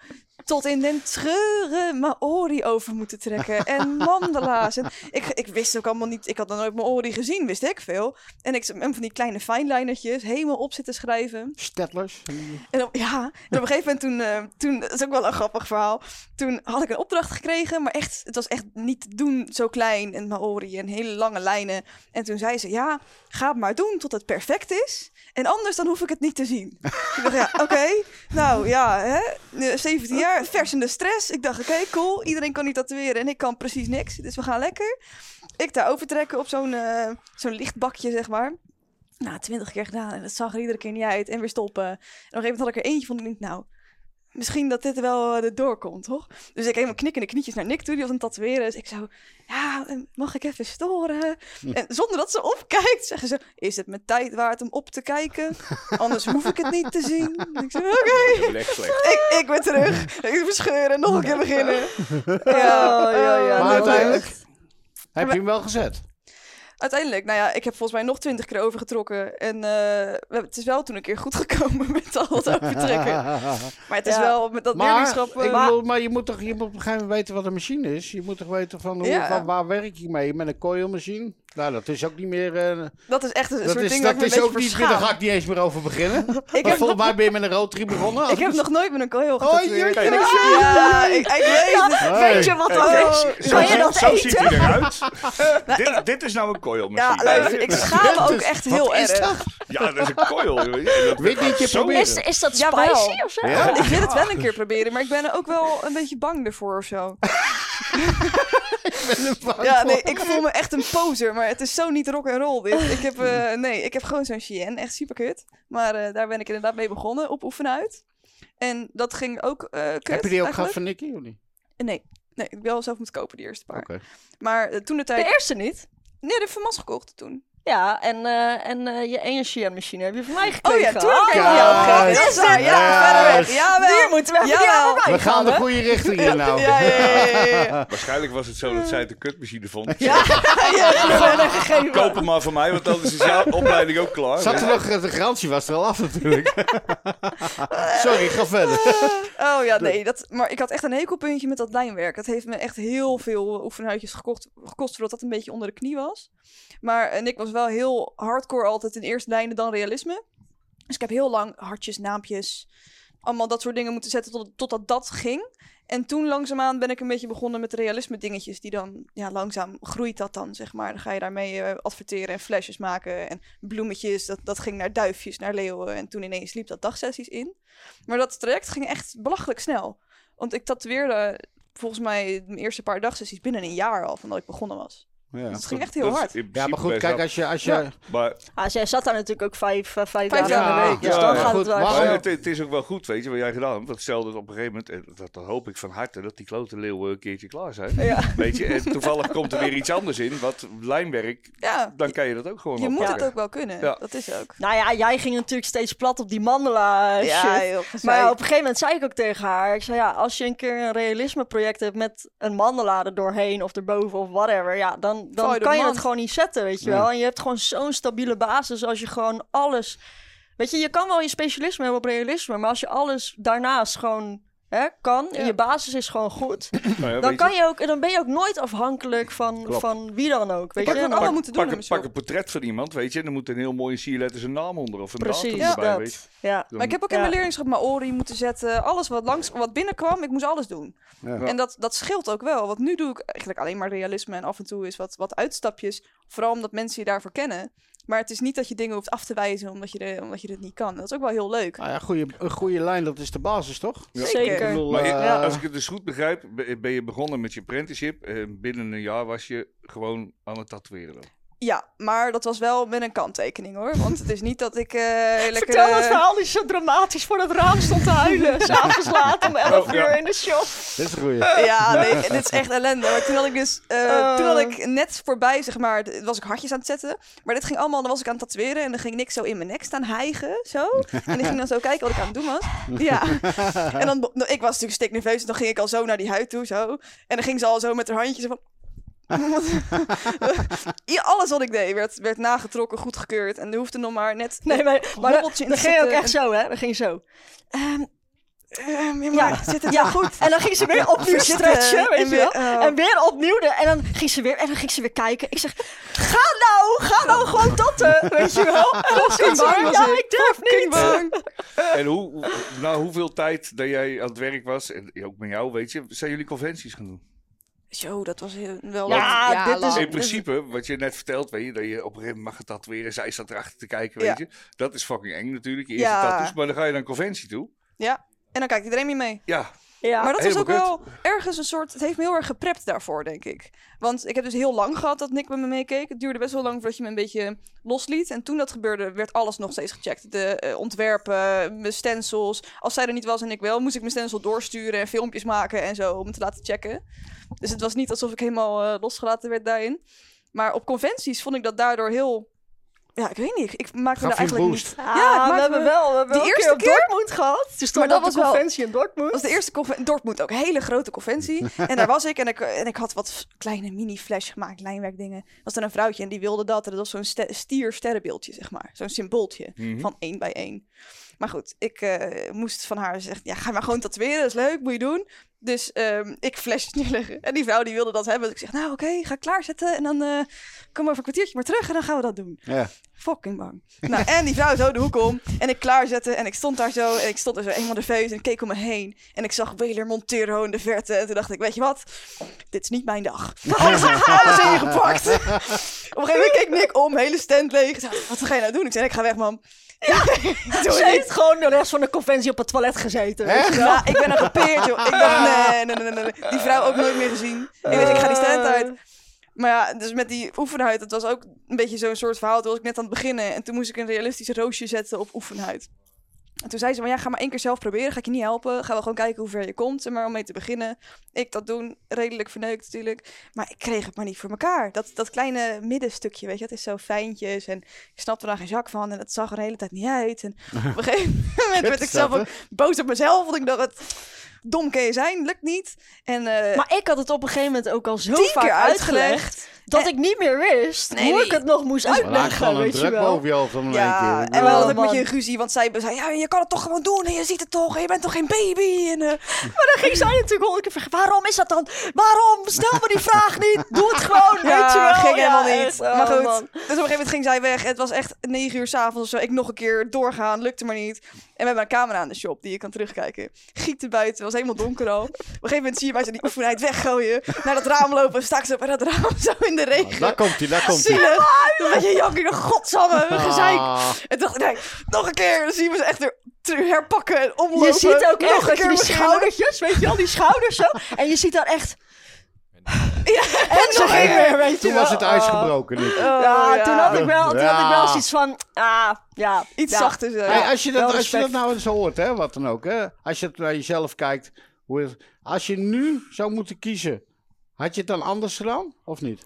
tot in den treuren Maori over moeten trekken. En mandala's. En ik, ik wist ook allemaal niet. Ik had nog nooit Maori gezien, wist ik veel. En ik en van die kleine finelinertjes helemaal op zitten schrijven. Stetlers? En op, ja, en op een gegeven moment toen, eh, toen, dat is ook wel een grappig verhaal. Toen had ik een opdracht gekregen, maar echt, het was echt niet te doen zo klein en Maori en hele lange lijnen. En toen zei ze, ja, ga het maar doen tot het perfect is. En anders dan hoef ik het niet te zien. ik dacht, ja, oké. Nou ja, hè, eh, 17 jaar, vers in de stress. Ik dacht, oké, cool. Iedereen kan niet tatoeëren en ik kan precies niks. Dus we gaan lekker. Ik daar overtrekken op zo'n eh, zo'n lichtbakje, zeg maar. Nou, twintig keer gedaan en het zag er iedere keer niet uit en weer stoppen. En op een gegeven moment had ik er eentje van, ik denk, nou, misschien dat dit wel eh, er doorkomt, toch? Dus ik helemaal knikkende knietjes naar Nick toe, die was aan het tatoeëren. Dus ik zo, ja, eh, mag ik even storen? En zonder dat ze opkijkt, zeggen ze, is het mijn tijd waard om op te kijken? Anders hoef ik het niet te zien. En ik zo, oké. Ik, ik ben terug. Ik verscheuren, nog een keer beginnen. Ja, ja, ja. Maar uiteindelijk heb je hem wel gezet. Uiteindelijk, nou ja, ik heb volgens mij nog twintig keer overgetrokken. En eh, we hebben- het is wel toen een keer goed gekomen met al dat overtrekken. Maar het is Ja. wel met dat Maar, leerlingschap... ik bedoel, maar je moet toch je moet op een gegeven moment weten wat een machine is. Je moet toch weten van, hoe, Ja. van waar werk je mee? Met een coilmachine? Nou, dat is ook niet meer... eh, dat is echt een dat soort is, ding waar dat ik me is een ook beetje niet meer, daar ga ik niet eens meer over beginnen. Ik heb, volgens mij ben je met een rotary begonnen. ik heb nog nooit met een coil Oh, jee. Ja, ik, ik weet het. Hey. Weet je wat dat is? Kan je dat zo ziet eten? hij eruit. dit, dit is nou een coilmachine. Ja, luister, ik schaam me ook echt heel erg. dat? Ja, dat is een coil. dat- Weet niet je zo- proberen. Is, is dat spicy of zo? Ja. Ik wil het wel een keer proberen, maar ik ben er ook wel een beetje bang ervoor of zo. Ja, nee, ik voel me echt een poser, maar het is zo niet rock and roll dit. Ik heb, eh, nee, ik heb gewoon zo'n Chien, echt super kut. Maar eh, daar ben ik inderdaad mee begonnen, op oefenen uit. En dat ging ook eh kut Heb je die ook gehad van Nicky of niet? Nee, nee, ik heb wel zelf moeten kopen, die eerste paar. Oké. Maar toen de De tijd... eerste niet. Nee, ik van Mas gekocht toen. Ja, en, eh, en eh, je energiemachine heb je van mij gekregen. Oh ja, toen heb ik Ja, al gekregen. Dat is waar, ja, ja. verder weg. Jawel. Die moeten we allebei We gaan de goede richting in nou. Ja, ja, ja, ja, ja. Waarschijnlijk was het zo dat zij het een kutmachine vond. Ja, ja. Koop hem maar voor mij, want dan is jouw opleiding ook klaar. Zat er nog, de garantie was er al af natuurlijk. Sorry, ga verder. Oh ja, nee. Dat, maar ik had echt een hekelpuntje met dat lijnwerk. Dat heeft me echt heel veel oefenhuidjes gekocht, gekost voordat dat een beetje onder de knie was. Maar en ik was wel heel hardcore altijd in eerste lijnen dan realisme. Dus ik heb heel lang hartjes, naampjes, allemaal dat soort dingen moeten zetten tot, totdat dat ging. En toen langzaamaan ben ik een beetje begonnen met realisme dingetjes. Die dan, ja, langzaam groeit dat dan, zeg maar. Dan ga je daarmee eh, adverteren en flesjes maken. En bloemetjes, dat, dat ging naar duifjes, naar leeuwen. En toen ineens liep dat dagsessies in. Maar dat traject ging echt belachelijk snel. Want ik tatoeëerde volgens mij de eerste paar dagsessies binnen een jaar al van dat ik begonnen was. Ja. Het ging echt heel hard. Ja, maar goed, kijk, als je... Als je Ja. Maar, Ah, zij zat daar natuurlijk ook vijf, eh, vijf, Vijf dagen in de week. Dus Ja, dan ja, gaat goed, het wel maar- het, het is ook wel goed, weet je, wat jij gedaan hebt. Want stel dat op een gegeven moment, en dat, dat hoop ik van harte, dat die klote leeuwen een keertje klaar zijn. Ja. Weet je, en toevallig komt er weer iets anders in, wat lijnwerk, Ja, dan kan je dat ook gewoon je moet het ook wel kunnen. Ja. Dat is ook. Nou ja, jij ging natuurlijk steeds plat op die mandala eh, Ja, shit. Maar op een gegeven moment zei ik ook tegen haar, ik zei ja, als je een keer een realisme project hebt met een mandala er doorheen of erboven of whatever, ja, dan, Dan kan je het gewoon niet zetten, weet je Nee. wel. En je hebt gewoon zo'n stabiele basis als je gewoon alles, weet je, je kan wel je specialisme hebben op realisme, maar als je alles daarnaast gewoon hè, kan Ja. je basis is gewoon goed, Nou ja, dan, kan je ook, dan ben je ook nooit afhankelijk van, Klopt. van wie dan ook, weet Ik heb je. Dan- allemaal moeten doen. Pak, mijn pak een portret van iemand, weet je, en dan moet een heel mooie sierletter zijn naam onder of een Precies, datum erbij, weet je. dat. Ja. Dan- Maar ik heb ook in mijn leerlingschap Maori moeten zetten. Alles wat langs, wat binnenkwam, ik moest alles doen. Ja. En dat, dat scheelt ook wel. Want nu doe ik eigenlijk alleen maar realisme en af en toe is wat, wat uitstapjes. Vooral omdat mensen je daarvoor kennen. Maar het is niet dat je dingen hoeft af te wijzen omdat je, de, omdat je het niet kan. Dat is ook wel heel leuk. Nou ja, goede, een goede lijn, dat is de basis, toch? Ja. Zeker. Ik bedoel, Maar je- eh, als ik het dus goed begrijp, be- ben je begonnen met je apprenticeship. En binnen een jaar was je gewoon aan het tatoeëren. Ja, maar dat was wel met een kanttekening hoor. Want het is niet dat ik eh lekker... Vertel het eh, verhaal die zo dramatisch voor het raam stond te huilen. S'avonds laat om 11 Oh, ja. uur in de shop. Dit is een goeie. Ja, nee, dit is echt ellende. Maar toen had ik dus, toen had ik net voorbij, zeg maar, was ik hartjes aan het zetten. Maar dit ging allemaal, dan was ik aan het tatoeëren en dan ging niks zo in mijn nek staan hijgen, zo. En ik ging dan zo kijken wat ik aan het doen was. Ja. En dan, ik was natuurlijk stiknerveus, dus dan ging ik al zo naar die huid toe, zo. En dan ging ze al zo met haar handjes zo van... alles wat ik deed werd, werd nagetrokken, goedgekeurd. En er hoefde nog maar net Nee, maar, maar in dan te ging ook echt zo, hè? Dan ging je zo. Ehm, Ehm, ja, zit het ja, goed? En dan ging ze weer opnieuw stretchen, weet en je wel. weer, oh. En weer opnieuw. de- En dan ging ze weer, en dan ging ze weer kijken. Ik zeg, ga nou, ga nou gewoon tatten, weet je wel. En dan zit ze bang weer, was ja, ik. ik durf niet. bang. En hoe, na hoeveel tijd dat jij aan het werk was, en ook met jou, weet je, zijn jullie conventies gaan doen? Zo, dat was heel, wel... Ja, lang. dit is-. In principe, wat je net vertelt, weet je, dat je op een gegeven moment mag het tatoeëren, zij staat erachter te kijken, weet Ja. je. Dat is fucking eng natuurlijk, je eerste Ja. tattoos, maar dan ga je naar een conventie toe. Ja, en dan kijkt iedereen mee mee. Ja, Ja, maar dat was ook wel ergens een soort... Het heeft me heel erg geprept daarvoor, denk ik. Want ik heb dus heel lang gehad dat Nick met me meekeek. Het duurde best wel lang voordat je me een beetje losliet. En toen dat gebeurde, werd alles nog steeds gecheckt. De eh, ontwerpen, mijn stencils. Als zij er niet was en ik wel, moest ik mijn stencil doorsturen... en filmpjes maken en zo, om het te laten checken. Dus het was niet alsof ik helemaal eh, losgelaten werd daarin. Maar op conventies vond ik dat daardoor heel... Ja, ik weet niet. Ik daar je een eigenlijk boost? niet... Ja, Ja, we hebben we- wel, we hebben die eerste keer Dortmund gehad. Toen stond Maar dat de was wel- conventie in Dortmund. Dat was de eerste conventie. Dortmund ook. Een hele grote conventie. en daar was ik. En ik, en ik had wat kleine mini-flash gemaakt. Lijnwerkdingen. Er was dan een vrouwtje en die wilde dat. En dat was zo'n ste- stier-sterrenbeeldje, zeg maar. Zo'n symbooltje. Mhm. Van één bij één. Maar goed, ik eh, moest van haar zeggen... Ja, ga maar gewoon tatoeëren. Dat is leuk. Moet je doen. Dus ehm, ik flesjes neerleggen. En die vrouw die wilde dat hebben. Dus ik zeg, nou oké, ga klaarzetten. En dan eh kom over een kwartiertje maar terug. En dan gaan we dat doen. Ja. Fucking bang. Nou, en die vrouw zo de hoek om. En ik klaarzetten. En ik stond daar zo. En ik stond er zo eenmaal nerveus. En ik keek om me heen. En ik zag Wheeler Montero in de verte. En toen dacht ik, weet je wat? Dit is niet mijn dag. Alles, alles ingepakt. Op een gegeven moment keek Nick om. Hele stand leeg. Wat ga je nou doen? Ik zei, ik ga weg, man. Ja, doe Ze heeft gewoon de rest van de conventie op het toilet gezeten. Echt? ja, ik ben er gepeerd, joh. Ik dacht, nee, nee, nee, nee, nee. Die vrouw ook nooit meer gezien. Ik dacht, ik ga die stand uit. Maar ja, dus met die oefenhuid, dat was ook een beetje zo'n soort verhaal. Toen was ik net aan het beginnen en toen moest ik een realistisch roosje zetten op oefenhuid. En toen zei ze van ja, ga maar één keer zelf proberen. Ga ik je niet helpen. Gaan we gewoon kijken hoe ver je komt. zeg Maar om mee te beginnen. Ik dat doen, redelijk verneukt natuurlijk. Maar ik kreeg het maar niet voor elkaar. Dat, dat kleine middenstukje, weet je, dat is zo fijntjes. En ik snapte er daar geen zak van. En het zag er de hele tijd niet uit. En op een gegeven moment werd ik zelf ook boos op mezelf. Want ik dacht, het dom kan je zijn, lukt niet. En eh, Maar ik had het op een gegeven moment ook al zo vaak uitgelegd. Dat En- ik niet meer wist Nee, hoe nee. ik het nog moest uitleggen, weet je druk wel. boven je hoofd om Ja, keer. en we hadden Oh, ook met je een ruzie, want zij zei, ja, je kan het toch gewoon doen en je ziet het toch en je bent toch geen baby. En, eh, Maar dan ging zij natuurlijk honderd keer vragen, waarom is dat dan? Waarom? Stel me die vraag niet. Doe het gewoon, weet je wel. ging helemaal Ja, niet. echt, oh, maar goed, man. dus op een gegeven moment ging zij weg. Het was echt negen uur s'avonds of zo. Ik nog een keer doorgaan, lukte maar niet. En we hebben een camera aan de shop die je kan terugkijken. Gieten buiten, het was helemaal donker al. Op een gegeven moment zie je mij zo die oefenheid weggooien. Naar dat raam lopen, sta ik zo bij dat raam zo in de regen. Daar komt hij, daar komt hij. Zielig. Een beetje janken, godsamme, gezeik. Ah, En dacht ik, nee, nog een keer. Dan zien we ze echt weer herpakken en omlopen. Je ziet ook Nog echt een dat je keer die schoudertjes, weet je wel, die schouders zo. En je ziet daar echt... Ja, En ze nog ging weer, weet je toen wel. was het uitgebroken. Nick. Oh, Ja, toen had ik wel, toen had ik wel zoiets van, ah, ja. Iets ja. zachter zo. Hey, als, je dat, als je dat nou eens hoort, hè, wat dan ook, hè, als je het naar jezelf kijkt, hoe het- als je nu zou moeten kiezen, had je het dan anders gedaan of niet?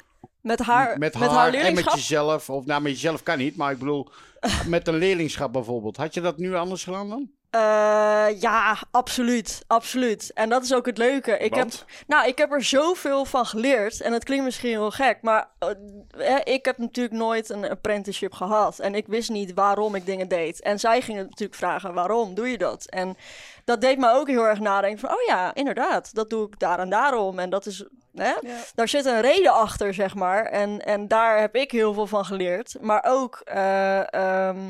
Met haar, met met haar, en met jezelf, of nou met jezelf kan niet, maar ik bedoel met een leerlingschap bijvoorbeeld. Had je dat nu anders gedaan dan? Eh, ja, absoluut. Absoluut. En dat is ook het leuke. Ik heb, nou, ik heb er zoveel van geleerd. En het klinkt misschien heel gek. Maar eh, hè, ik heb natuurlijk nooit een apprenticeship gehad. En ik wist niet waarom ik dingen deed. En zij gingen natuurlijk vragen, waarom doe je dat? En dat deed me ook heel erg nadenken van... Oh ja, inderdaad. Dat doe ik daar en daarom. En dat is... Hè? Ja. Daar zit een reden achter, zeg maar. En, en daar heb ik heel veel van geleerd. Maar ook eh, ehm,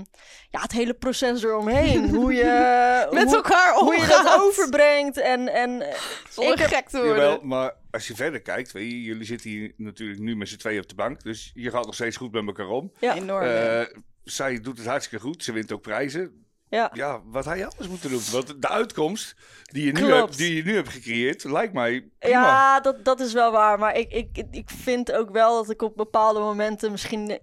ja, het hele proces eromheen. hoe je... Met hoe, elkaar hoe je dat overbrengt. En, en Zonder ik heb- gek te worden. Jawel, maar als je verder kijkt, weet je, jullie zitten hier natuurlijk nu met z'n tweeën op de bank. Dus je gaat nog steeds goed met elkaar om. ja. Enorm. Eh, zij doet het hartstikke goed. Ze wint ook prijzen. Ja. ja, wat hij anders moet doen. Want de uitkomst die je nu, Klopt. hebt, die je nu hebt gecreëerd, lijkt mij prima. Ja, dat, dat is wel waar. Maar ik, ik, ik vind ook wel dat ik op bepaalde momenten misschien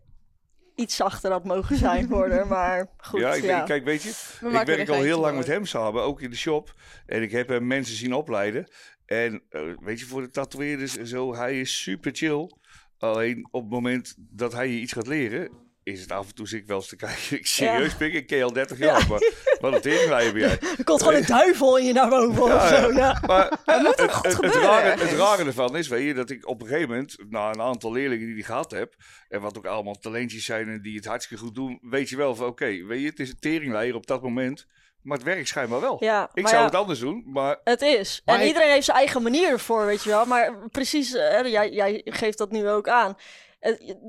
iets zachter had mogen zijn haar. Maar goed, ja, ja. ik weet- kijk, weet je, We ik er werk al heel lang met hem samen, ook in de shop. En ik heb hem mensen zien opleiden. En eh, weet je, voor de tatoeëerders en zo, hij is super chill. Alleen op het moment dat hij je iets gaat leren, is het af en toe zit ik wel eens te kijken. Ik serieus pik, ik ken je al 30 jaar, maar wat een teringleier ben jij. Er komt gewoon een duivel in je naar boven of Ja, zo. Ja. Maar het, het, goed het, rare, het rare ervan is, weet je, dat ik op een gegeven moment, na een aantal leerlingen die ik gehad heb, en wat ook allemaal talentjes zijn en die het hartstikke goed doen, weet je wel van, oké, weet je, het is een teringleier op dat moment, maar het werkt schijnbaar wel. Ja, ik zou ja, het anders doen, maar Het is. Maar en ik- iedereen heeft zijn eigen manier ervoor, weet je wel. Maar precies, eh, jij, jij geeft dat nu ook aan.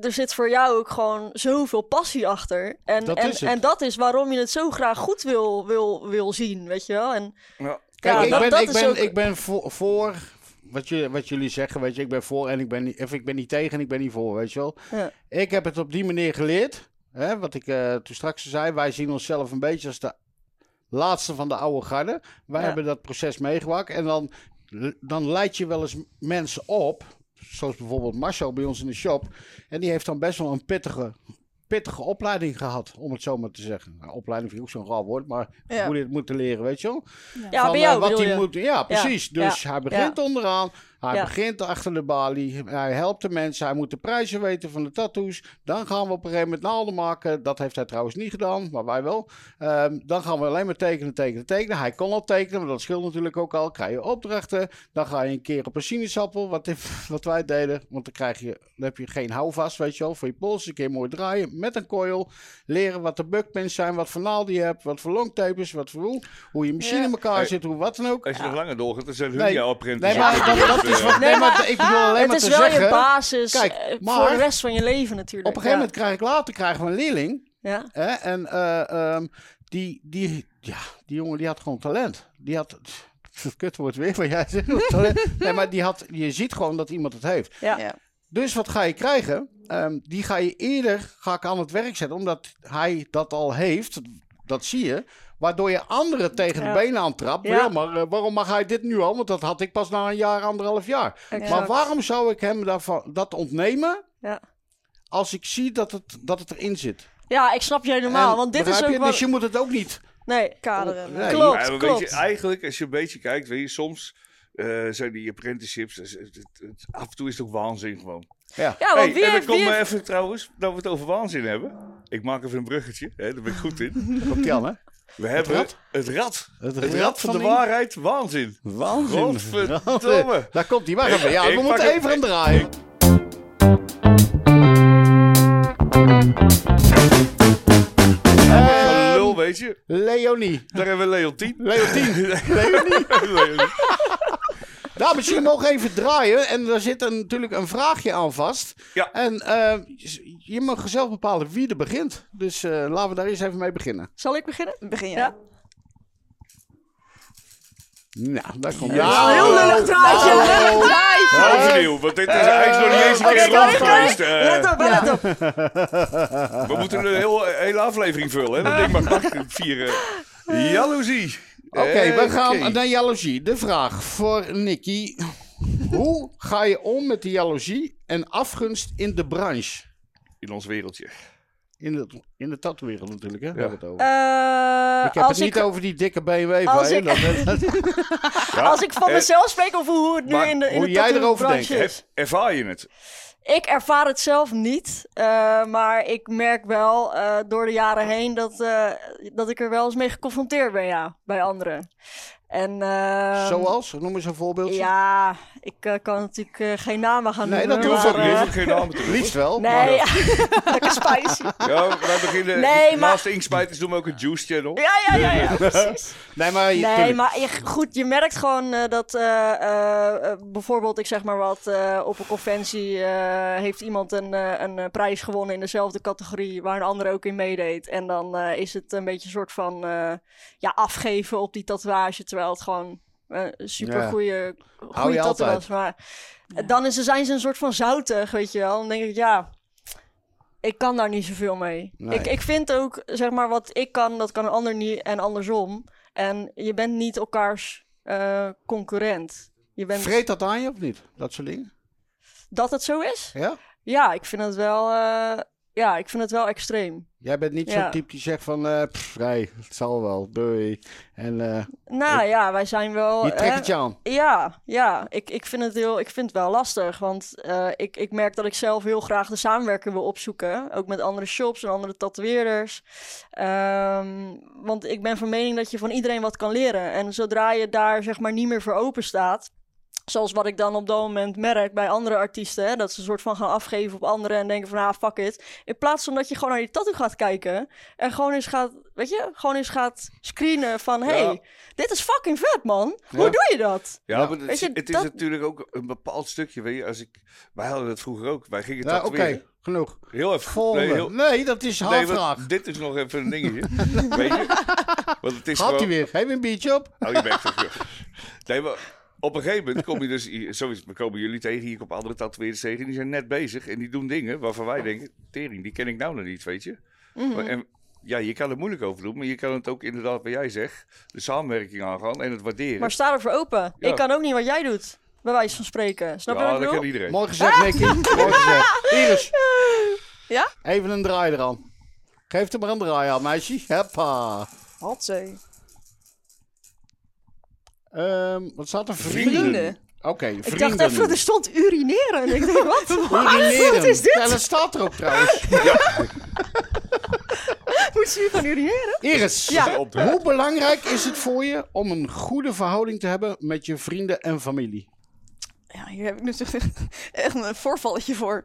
Er zit voor jou ook gewoon zoveel passie achter. En Dat en, is en dat is waarom je het zo graag goed wil, wil, wil zien, weet je wel. En ja, Kijk, Ja, ik, dat- ben, dat ik, ben, ook- ik ben voor, voor wat, je, wat jullie zeggen, weet je, ik ben voor en ik ben niet, of ik ben niet tegen en ik ben niet voor, weet je wel. Ja. Ik heb het op die manier geleerd, hè, wat ik eh, toen straks zei, wij zien onszelf een beetje als de laatste van de oude garde. Wij Ja. hebben dat proces meegemaakt en dan, dan leid je wel eens mensen op, zoals bijvoorbeeld Marcel bij ons in de shop, en die heeft dan best wel een pittige pittige opleiding gehad, om het zo maar te zeggen. Nou, opleiding vind ik ook zo'n raar woord, maar Ja. hoe dit moeten leren, weet je wel. ja, Van, bij eh, wat hij moet, ja, precies. dus hij begint onderaan. Hij Ja. begint achter de balie. Hij helpt de mensen. Hij moet de prijzen weten van de tattoos. Dan gaan we op een gegeven moment naalden maken. Dat heeft hij trouwens niet gedaan, maar wij wel. Ehm, dan gaan we alleen maar tekenen, tekenen, tekenen. Hij kon al tekenen, maar dat scheelt natuurlijk ook al. Krijg je opdrachten. Dan ga je een keer op een sinaasappel, wat, wat wij deden. Want dan, krijg je, dan heb je geen houvast, weet je wel. Voor je pols een keer mooi draaien met een coil. Leren wat de buckpins zijn, wat voor naalden je hebt, wat voor longtapes, wat voor hoe. Hoe je machine Ja. in elkaar Hey. zit, hoe wat dan ook. als je nog langer doorgaat, dan zijn hun Nee. jouw apprentices. Nee, maar dat, dat is wat. Nee, maar ik bedoel alleen het maar is te wel zeggen. je basis Kijk, eh, maar- voor de rest van je leven natuurlijk. Op een gegeven moment krijg ik later krijgen we een leerling. Ja. Hè, en eh, ehm, die, die, ja, die jongen die had gewoon talent. Die had. Kut wordt weer wat jij zegt. talent. Nee, maar die had, je ziet gewoon dat iemand het heeft. Ja. Ja. Dus wat ga je krijgen? Ehm, die ga je eerder ga ik aan het werk zetten, omdat hij dat al heeft. Dat zie je. Waardoor je anderen tegen Ja. de benen aantrapt. Ja. Ja. maar eh, waarom mag hij dit nu al? Want dat had ik pas na een jaar, anderhalf jaar. Exact. Maar waarom zou ik hem daarvan, dat ontnemen Ja. als ik zie dat het, dat het erin zit? ja, ik snap je helemaal. En want dit is ook je? wat... Dus je moet het ook niet. Nee, Kaderen. Nee. klopt, Ja, weet je, eigenlijk, als je een beetje kijkt, weet je, soms eh, zijn die apprenticeships, dus het- het- het- af en toe is het ook waanzin gewoon. Ja. Ja, want Hey, wie en dan me heeft... even trouwens, dat we het over waanzin hebben. Ik maak even een bruggetje, hè, daar ben ik goed in. Komt Jan, hè? We hebben rad? het rad. Het Het, rad rad van de waarheid, waanzin. Waanzin. Godverdomme. Daar komt hij. Wacht even. Ja, Ik we moeten hem. even aan draaien. Ehm, Lul, weet je. Leonie. Daar hebben we Leontien. Leontien. Leonie. Leonie. Nou, misschien nog even draaien. En daar zit een, natuurlijk een vraagje aan vast. Ja. En eh, je mag zelf bepalen wie er begint. Dus eh, laten we daar eens even mee beginnen. Zal ik beginnen? Begin jij. Ja. Nou, daar komt Ja, heel lullig draadje. Oh. Lullig draadje. Overnieuw, want dit is eigenlijk nog niet eens een keer Oké, rond oké. geweest. eh. Let op, let op. we moeten een heel, hele aflevering vullen, hè. Dat ding mag vieren. Jaloezie. Oké, we gaan naar jaloezie. De vraag voor Nicky. Hoe ga je om met de jaloezie en afgunst in de branche? In ons wereldje. In de, in de tattoo-wereld natuurlijk, hè? Het over. Eh, ik heb als het niet ik, over die dikke BMW als ik- Ja, als ik van mezelf spreek of hoe het nu maar in de, in hoe de jij erover tattoo-branche denkt, is. er- ervaar je het? Ik ervaar het zelf niet, eh, maar ik merk wel eh, door de jaren heen dat, eh, dat ik er wel eens mee geconfronteerd ben, ja, bij anderen. En, ehm, Zoals? Noem eens een voorbeeldje. Ja, ik eh, kan natuurlijk eh, geen namen gaan Nee, noemen. dat Je hoeft maar, ook, je eh, ook geen namen te noemen. Liefst wel. Nee, maar- lekker spicy. Ja, wij beginnen. Nee, maar- Naast de Inkspijters doen we ook een Juice Channel. Ja, ja, ja, ja, precies. nee, maar, je- Nee, maar je, goed, je merkt gewoon eh, dat eh, eh, eh, bijvoorbeeld, ik zeg maar wat, eh, op een conventie eh, heeft iemand een, eh, een prijs gewonnen in dezelfde categorie waar een ander ook in meedeed. En dan eh, is het een beetje een soort van eh, ja, afgeven op die tatoeage, terwijl het gewoon eh, een super Ja. goede, Hou goede je tattoo altijd. was. Maar eh, dan is, zijn ze een soort van zoutig, weet je wel. Dan denk ik, ja, ik kan daar niet zoveel mee. Nee. Ik, ik vind ook, zeg maar, wat ik kan, dat kan een ander niet en andersom. En je bent niet elkaars eh, concurrent. Je bent... Vreet dat aan je of niet? Dat soort dingen? Dat het zo is? Ja? Ja, ik vind het wel, eh, ja, ik vind het wel extreem. Jij bent niet Ja. zo'n type die zegt van, eh pff, nee, het zal wel, doei. En eh, Nou ja, wij zijn wel... je trekt hè, het je aan. Ja, ja. Ik, ik, vind het heel, ik vind het wel lastig. Want eh, ik, ik merk dat ik zelf heel graag de samenwerking wil opzoeken. Ook met andere shops en andere tatoeëerders. Ehm, want ik ben van mening dat je van iedereen wat kan leren. En zodra je daar zeg maar niet meer voor open staat... Zoals wat ik dan op dat moment merk bij andere artiesten. Hè, dat ze een soort van gaan afgeven op anderen en denken van ah, fuck it. In plaats van dat je gewoon naar die tattoo gaat kijken. En gewoon eens gaat, weet je, gewoon eens gaat screenen van hey, Ja. dit is fucking vet man. Ja. Hoe doe je dat? Ja, maar het, is- je, het is dat- natuurlijk ook een bepaald stukje. Weet je, als ik, wij hadden het vroeger ook. Wij gingen Ja, oké, tatoeëren. genoeg. Heel even. Volgende. Nee, dat is een nee, want vraag. dit is nog even een dingetje. weet je? Want het is Had hij gewoon... weer. Geef een biertje op. Hou je bek. Nee, maar op een gegeven moment kom je dus... Zo is het, we komen jullie tegen, hier op andere tatoeëerders tegen. Die zijn net bezig en die doen dingen waarvan wij denken... Tering, die ken ik nou nog niet, weet je. Mhm. Maar, en, ja, je kan er moeilijk over doen, maar je kan het ook inderdaad, wat jij zegt... De samenwerking aangaan en het waarderen. Maar sta er voor open. Ja. Ik kan ook niet wat jij doet. Bij wijze van spreken. Snap je ja, wat ik dat bedoel? iedereen. Mooi gezegd, Nicky. Mooi gezegd. Iris. Ja? Even een draai eraan. Geef er maar een draai aan, meisje. Hoppa. Hatzee. Ehm, wat staat er? Vrienden. Oké, Ik vrienden. dacht even, er stond urineren. En ik denk, wat? Urineren. Wat is dit? Ja, dat staat er ook trouwens. Moet ze nu gaan urineren? Iris, Ja. hoe belangrijk is het voor je om een goede verhouding te hebben met je vrienden en familie? Ja, hier heb ik natuurlijk echt een voorvalletje voor.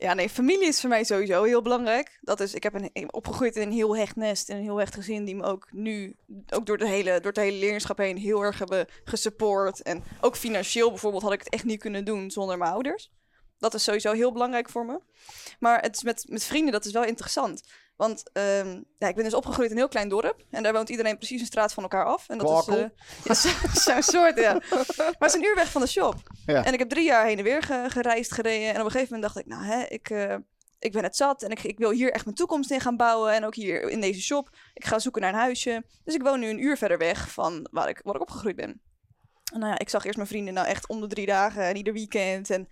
Ja, nee, familie is voor mij sowieso heel belangrijk. Dat is, ik heb een, opgegroeid in een heel hecht nest en een heel hecht gezin die me ook nu, ook door, de hele, door het hele leerlingschap heen, heel erg hebben gesupport. En ook financieel bijvoorbeeld had ik het echt niet kunnen doen zonder mijn ouders. Dat is sowieso heel belangrijk voor me. Maar het met, met vrienden, dat is wel interessant. Want ehm, ja, ik ben dus opgegroeid in een heel klein dorp. En daar woont iedereen precies een straat van elkaar af. En dat is eh, ja, zo- zo'n soort, ja. Maar het is een uur weg van de shop. Ja. En ik heb drie jaar heen en weer ge- gereisd, gereden. En op een gegeven moment dacht ik, nou hè, ik, eh, ik ben het zat. En ik, ik wil hier echt mijn toekomst in gaan bouwen. En ook hier in deze shop. Ik ga zoeken naar een huisje. Dus ik woon nu een uur verder weg van waar ik, waar ik opgegroeid ben. En nou ja, ik zag eerst mijn vrienden nou echt om de drie dagen en ieder weekend. En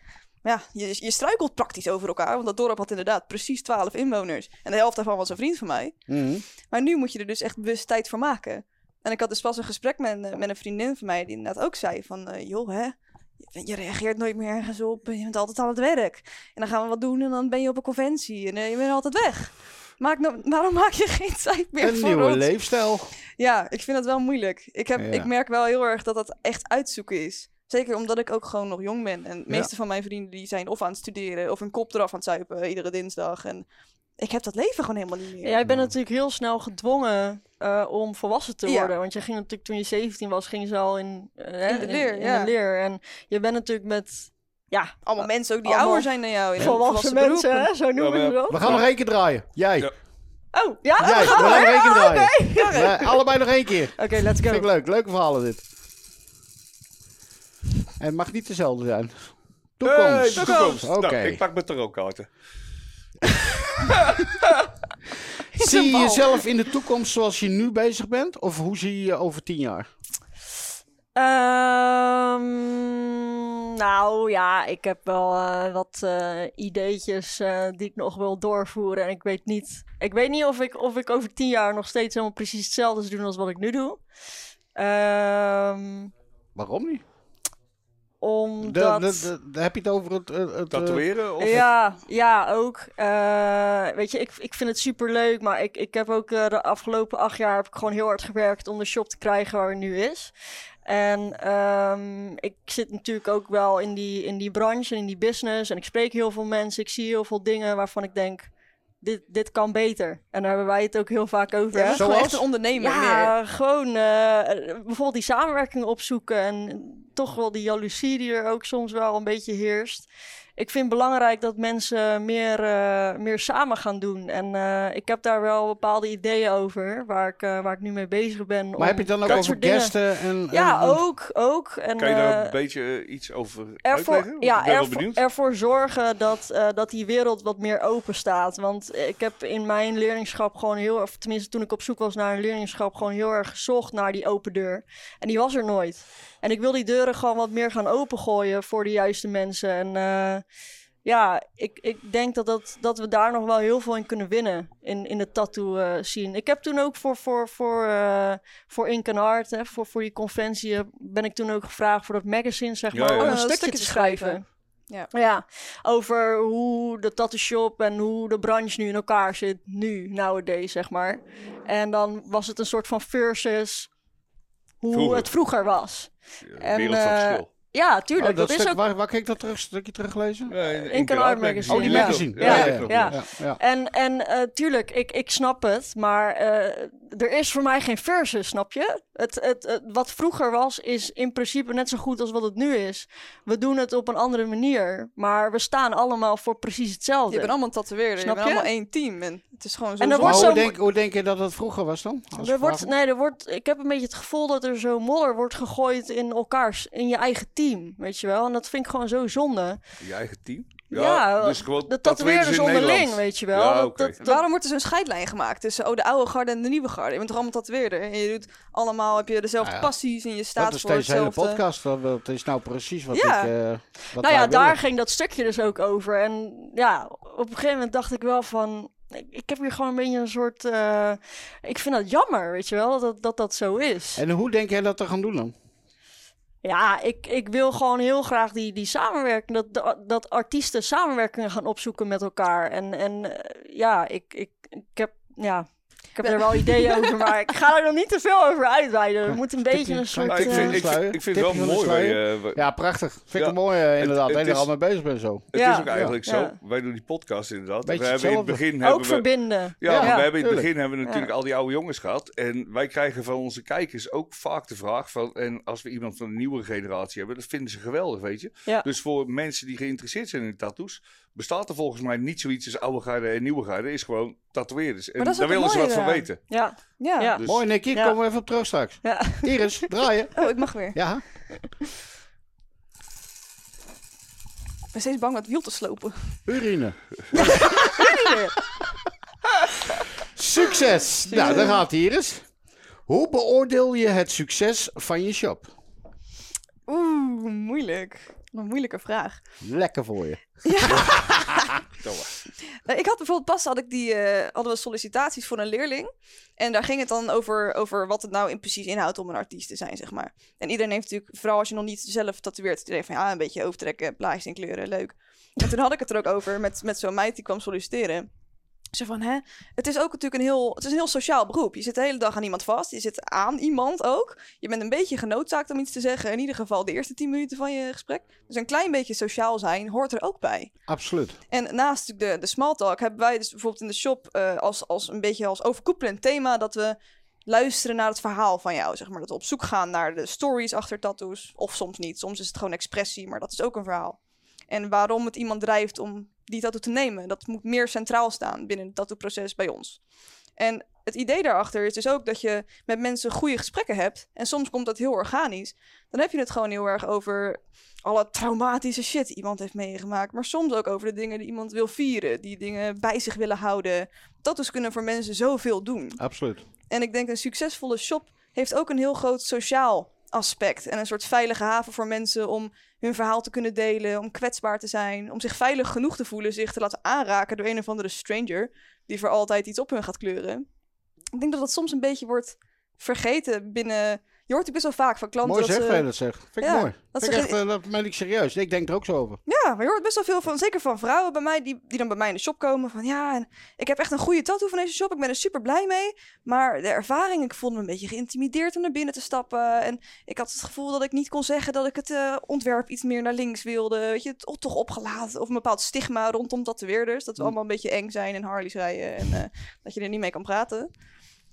ja, je, je struikelt praktisch over elkaar. Want dat dorp had inderdaad precies 12 inwoners. En de helft daarvan was een vriend van mij. Mhm. Maar nu moet je er dus echt bewust tijd voor maken. En ik had dus pas een gesprek met, eh, met een vriendin van mij die inderdaad ook zei van... eh, joh, hè, je, reageert nooit meer ergens op. Je bent altijd aan het werk. En dan gaan we wat doen en dan ben je op een conventie. En eh, je bent altijd weg. Maak nou, waarom maak je geen tijd meer Een voor nieuwe ons? leefstijl. Ja, ik vind het wel moeilijk. Ik, heb, Ja. ik merk wel heel erg dat dat echt uitzoeken is. Zeker omdat ik ook gewoon nog jong ben. En de Ja. meeste van mijn vrienden die zijn of aan het studeren... of een kop eraf aan het zuipen eh, iedere dinsdag. En ik heb dat leven gewoon helemaal niet meer. Jij bent natuurlijk heel snel gedwongen eh, om volwassen te Ja. worden. Want je ging natuurlijk toen je 17 was, ging ze al in, eh, In de leer, in, ja. de leer. En je bent natuurlijk met ja, Allemaal mensen ook die ouder zijn dan jou. In volwassen beroep. mensen, hè, zo noemen we wel. We gaan nog één keer draaien. Jij. Ja. Oh, ja? Jij, we Oh, gaan nog één keer ja, draaien. Nee, allebei nog één keer. Oké, let's Vind ik go. leuk. Leuke verhalen dit. En het mag niet dezelfde zijn. Toekomst. Hey, toekomst. Oké. Nou, ik pak mijn tarotkaarten. Zie je jezelf in de toekomst zoals je nu bezig bent? Of hoe zie je je over tien jaar? Ehm, nou ja, ik heb wel eh, wat eh, ideetjes eh, die ik nog wil doorvoeren. En ik weet niet, ik weet niet of, ik, of ik over tien jaar nog steeds helemaal precies hetzelfde zou doen als wat ik nu doe. Ehm, Waarom niet? Omdat... de, de, de- heb je het over het... het, het, eh, Tatoeëren? Of Ja, ja, ook. Eh, weet je, ik, ik vind het super leuk, maar ik, ik heb ook eh, de afgelopen acht jaar heb ik gewoon heel hard gewerkt om de shop te krijgen waar het nu is. En ehm, ik zit natuurlijk ook wel in die, in die branche en in die business. En ik spreek heel veel mensen. Ik zie heel veel dingen waarvan ik denk, dit, dit kan beter. En daar hebben wij het ook heel vaak over. Ja, hè? Zoals? echt een ondernemer meer. Ja, gewoon eh, bijvoorbeeld die samenwerking opzoeken en toch wel die jaloezie die er ook soms wel een beetje heerst. Ik vind het belangrijk dat mensen meer, eh, meer samen gaan doen. En eh, ik heb daar wel bepaalde ideeën over, waar ik, eh, waar ik nu mee bezig ben. Maar om heb je het dan ook over gasten en... Ja, en- ook, ook. En, Kan je daar een beetje iets over ervoor, uitleggen? ja, ik ben wel ervoor, benieuwd. ervoor zorgen dat, eh, dat die wereld wat meer open staat. Want ik heb in mijn leerlingschap gewoon heel, of tenminste toen ik op zoek was naar een leerlingschap, gewoon heel erg gezocht naar die open deur. En die was er nooit. En ik wil die deuren gewoon wat meer gaan opengooien voor de juiste mensen. En eh, ja, ik, ik denk dat, dat, dat we daar nog wel heel veel in kunnen winnen in, in de tattoo eh scene. Ik heb toen ook voor, voor, voor, eh voor Ink and Art, hè, voor, voor die conventie, ben ik toen ook gevraagd voor dat magazine, zeg Ja, maar, ja. om Oh, een een stukje stukje te te schrijven. schrijven. Ja. Ja, over hoe de tattoo shop en hoe de branche nu in elkaar zit, nu, nowadays, zeg maar. En dan was het een soort van versus hoe Vroeger. het vroeger was. Ja, en, Ja, Oh, tuurlijk. dat dat, stuk, is ook waar, waar kan ik dat terug, stukje teruglezen? Ja, in- in Ink and Art magazine. Oh, die Ja. magazine. Ja, Ja, ja, ja, ja. ja, ja. En, en eh, tuurlijk, ik, ik snap het, maar eh, er is voor mij geen versus, snap je? Het, het, het- wat vroeger was, is in principe net zo goed als wat het nu is. We doen het op een andere manier, maar we staan allemaal voor precies hetzelfde. Je bent allemaal tatoeëerder. Snap Je bent je? allemaal één team. En het is gewoon zo En er hoe zo- denk, hoe denk je dat het vroeger was dan? Als Er ik wordt, nee, er wordt, ik heb een beetje het gevoel dat er zo modder wordt gegooid in elkaars, in je eigen team, weet je wel. En dat vind ik gewoon zo zonde. Je eigen team? Ja, dus gewoon De tatoeëerders tatoeëerders in onderling, Nederland. weet je wel. Ja, Dat- oké. dat, dat- Waarom wordt er zo'n scheidlijn gemaakt tussen oh, de oude garde en de nieuwe garde? Je bent toch allemaal tatoeëerder? En je doet allemaal, heb je dezelfde Nou ja. passies en je staat Dat is voor deze hele hetzelfde. podcast. Dat, dat is nou precies wat Ja. ik... eh, wat nou ja, daar willen. ging dat stukje dus ook over. En ja, op een gegeven moment dacht ik wel van... Ik, ik heb hier gewoon een beetje een soort... eh, ik vind dat jammer, weet je wel, dat dat, dat, dat zo is. En hoe denk jij dat te gaan doen dan? Ja, ik, ik wil gewoon heel graag die, die samenwerking... Dat, dat, artiesten samenwerkingen gaan opzoeken met elkaar. En, en eh, ja, ik, ik, ik heb... Ja, ik heb er wel ideeën over, maar ik ga er nog niet te veel over uitweiden. Er moet een beetje een soort... Nou, ik, vind, van ik, ik vind het wel mooi. Wij, eh, Ja, prachtig. Vind ik Ja. het mooi eh, inderdaad. dat je er al mee bezig bent zo. het Ja. is ook eigenlijk Ja. zo. Wij doen die podcast inderdaad. Beetje we hebben in het begin ook hebben we, verbinden. Ja, we hebben in het begin hebben we natuurlijk Ja. al die oude jongens gehad. En wij krijgen van onze kijkers ook vaak de vraag van... En als we iemand van de nieuwere generatie hebben, dat vinden ze geweldig, weet je. Ja. Dus voor mensen die geïnteresseerd zijn in tattoos... bestaat er volgens mij niet zoiets als oude garde en nieuwe garde. is gewoon tatoeëerders. En dat daar willen ze wat van weten. Ja, Ja. Ja. Dus, Mooi Nicky, Ja. komen we even op terug straks. ja. Iris, draaien. Oh, ik mag weer. Ja. Ik ben steeds bang met wiel te slopen. Urine. Succes. Nou, daar gaat Iris. Hoe beoordeel je het succes van je shop? Oeh, moeilijk. Een moeilijke vraag. Lekker voor je. Maar. Nou, ik had bijvoorbeeld pas had ik die, eh, hadden we sollicitaties voor een leerling. En daar ging het dan over, over wat het nou in precies inhoudt om een artiest te zijn, zeg maar. En iedereen heeft natuurlijk, vooral als je nog niet zelf tatoeëert, iedereen van ja, een beetje overtrekken, plaatjes en kleuren, leuk. En toen had ik het er ook over met, met zo'n meid die kwam solliciteren. Ze van, hè, het is ook natuurlijk een heel, het is een heel sociaal beroep. Je zit de hele dag aan iemand vast, je zit aan iemand ook. Je bent een beetje genoodzaakt om iets te zeggen, in ieder geval de eerste tien minuten van je gesprek. Dus een klein beetje sociaal zijn hoort er ook bij. Absoluut. En naast de, de small talk hebben wij dus bijvoorbeeld in de shop eh, als, als een beetje als overkoepelend thema dat we luisteren naar het verhaal van jou, zeg maar. Dat we op zoek gaan naar de stories achter tattoos. Of soms niet. Soms is het gewoon expressie, maar dat is ook een verhaal. En waarom het iemand drijft om die tattoo te nemen. Dat moet meer centraal staan binnen het tattoo-proces bij ons. En het idee daarachter is dus ook dat je met mensen goede gesprekken hebt. En soms komt dat heel organisch. Dan heb je het gewoon heel erg over alle traumatische shit die iemand heeft meegemaakt. Maar soms ook over de dingen die iemand wil vieren. Die dingen bij zich willen houden. Tattoos kunnen voor mensen zoveel doen. Absoluut. En ik denk een succesvolle shop heeft ook een heel groot sociaal aspect. En een soort veilige haven voor mensen om hun verhaal te kunnen delen. Om kwetsbaar te zijn. Om zich veilig genoeg te voelen zich te laten aanraken door een of andere stranger. Die voor altijd iets op hun gaat kleuren. Ik denk dat dat soms een beetje wordt vergeten binnen... Je hoort het best wel vaak van klanten Mooi dat zeg, ze... dat zegt. Vind ik Ja, mooi. dat Vind ik echt, eh, dat meen ik serieus. Ik denk er ook zo over. Ja, maar je hoort best wel veel van, zeker van vrouwen bij mij, die, die dan bij mij in de shop komen. Van ja, en ik heb echt een goede tattoo van deze shop. Ik ben er super blij mee. Maar de ervaring, ik voelde me een beetje geïntimideerd om naar binnen te stappen. En ik had het gevoel dat ik niet kon zeggen dat ik het eh, ontwerp iets meer naar links wilde. Weet je, het toch opgelaten. Of een bepaald stigma rondom tatoeëerders. Dat we Mm. allemaal een beetje eng zijn en Harleys rijden. En eh, dat je er niet mee kan praten.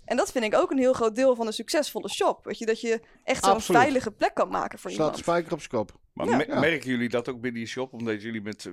En dat vind ik ook een heel groot deel van een succesvolle shop. Weet je, dat je echt zo'n Absoluut. veilige plek kan maken voor Staat iemand. spijker op zijn kop. Maar Ja. me- Ja. merken jullie dat ook binnen je shop, omdat jullie met eh,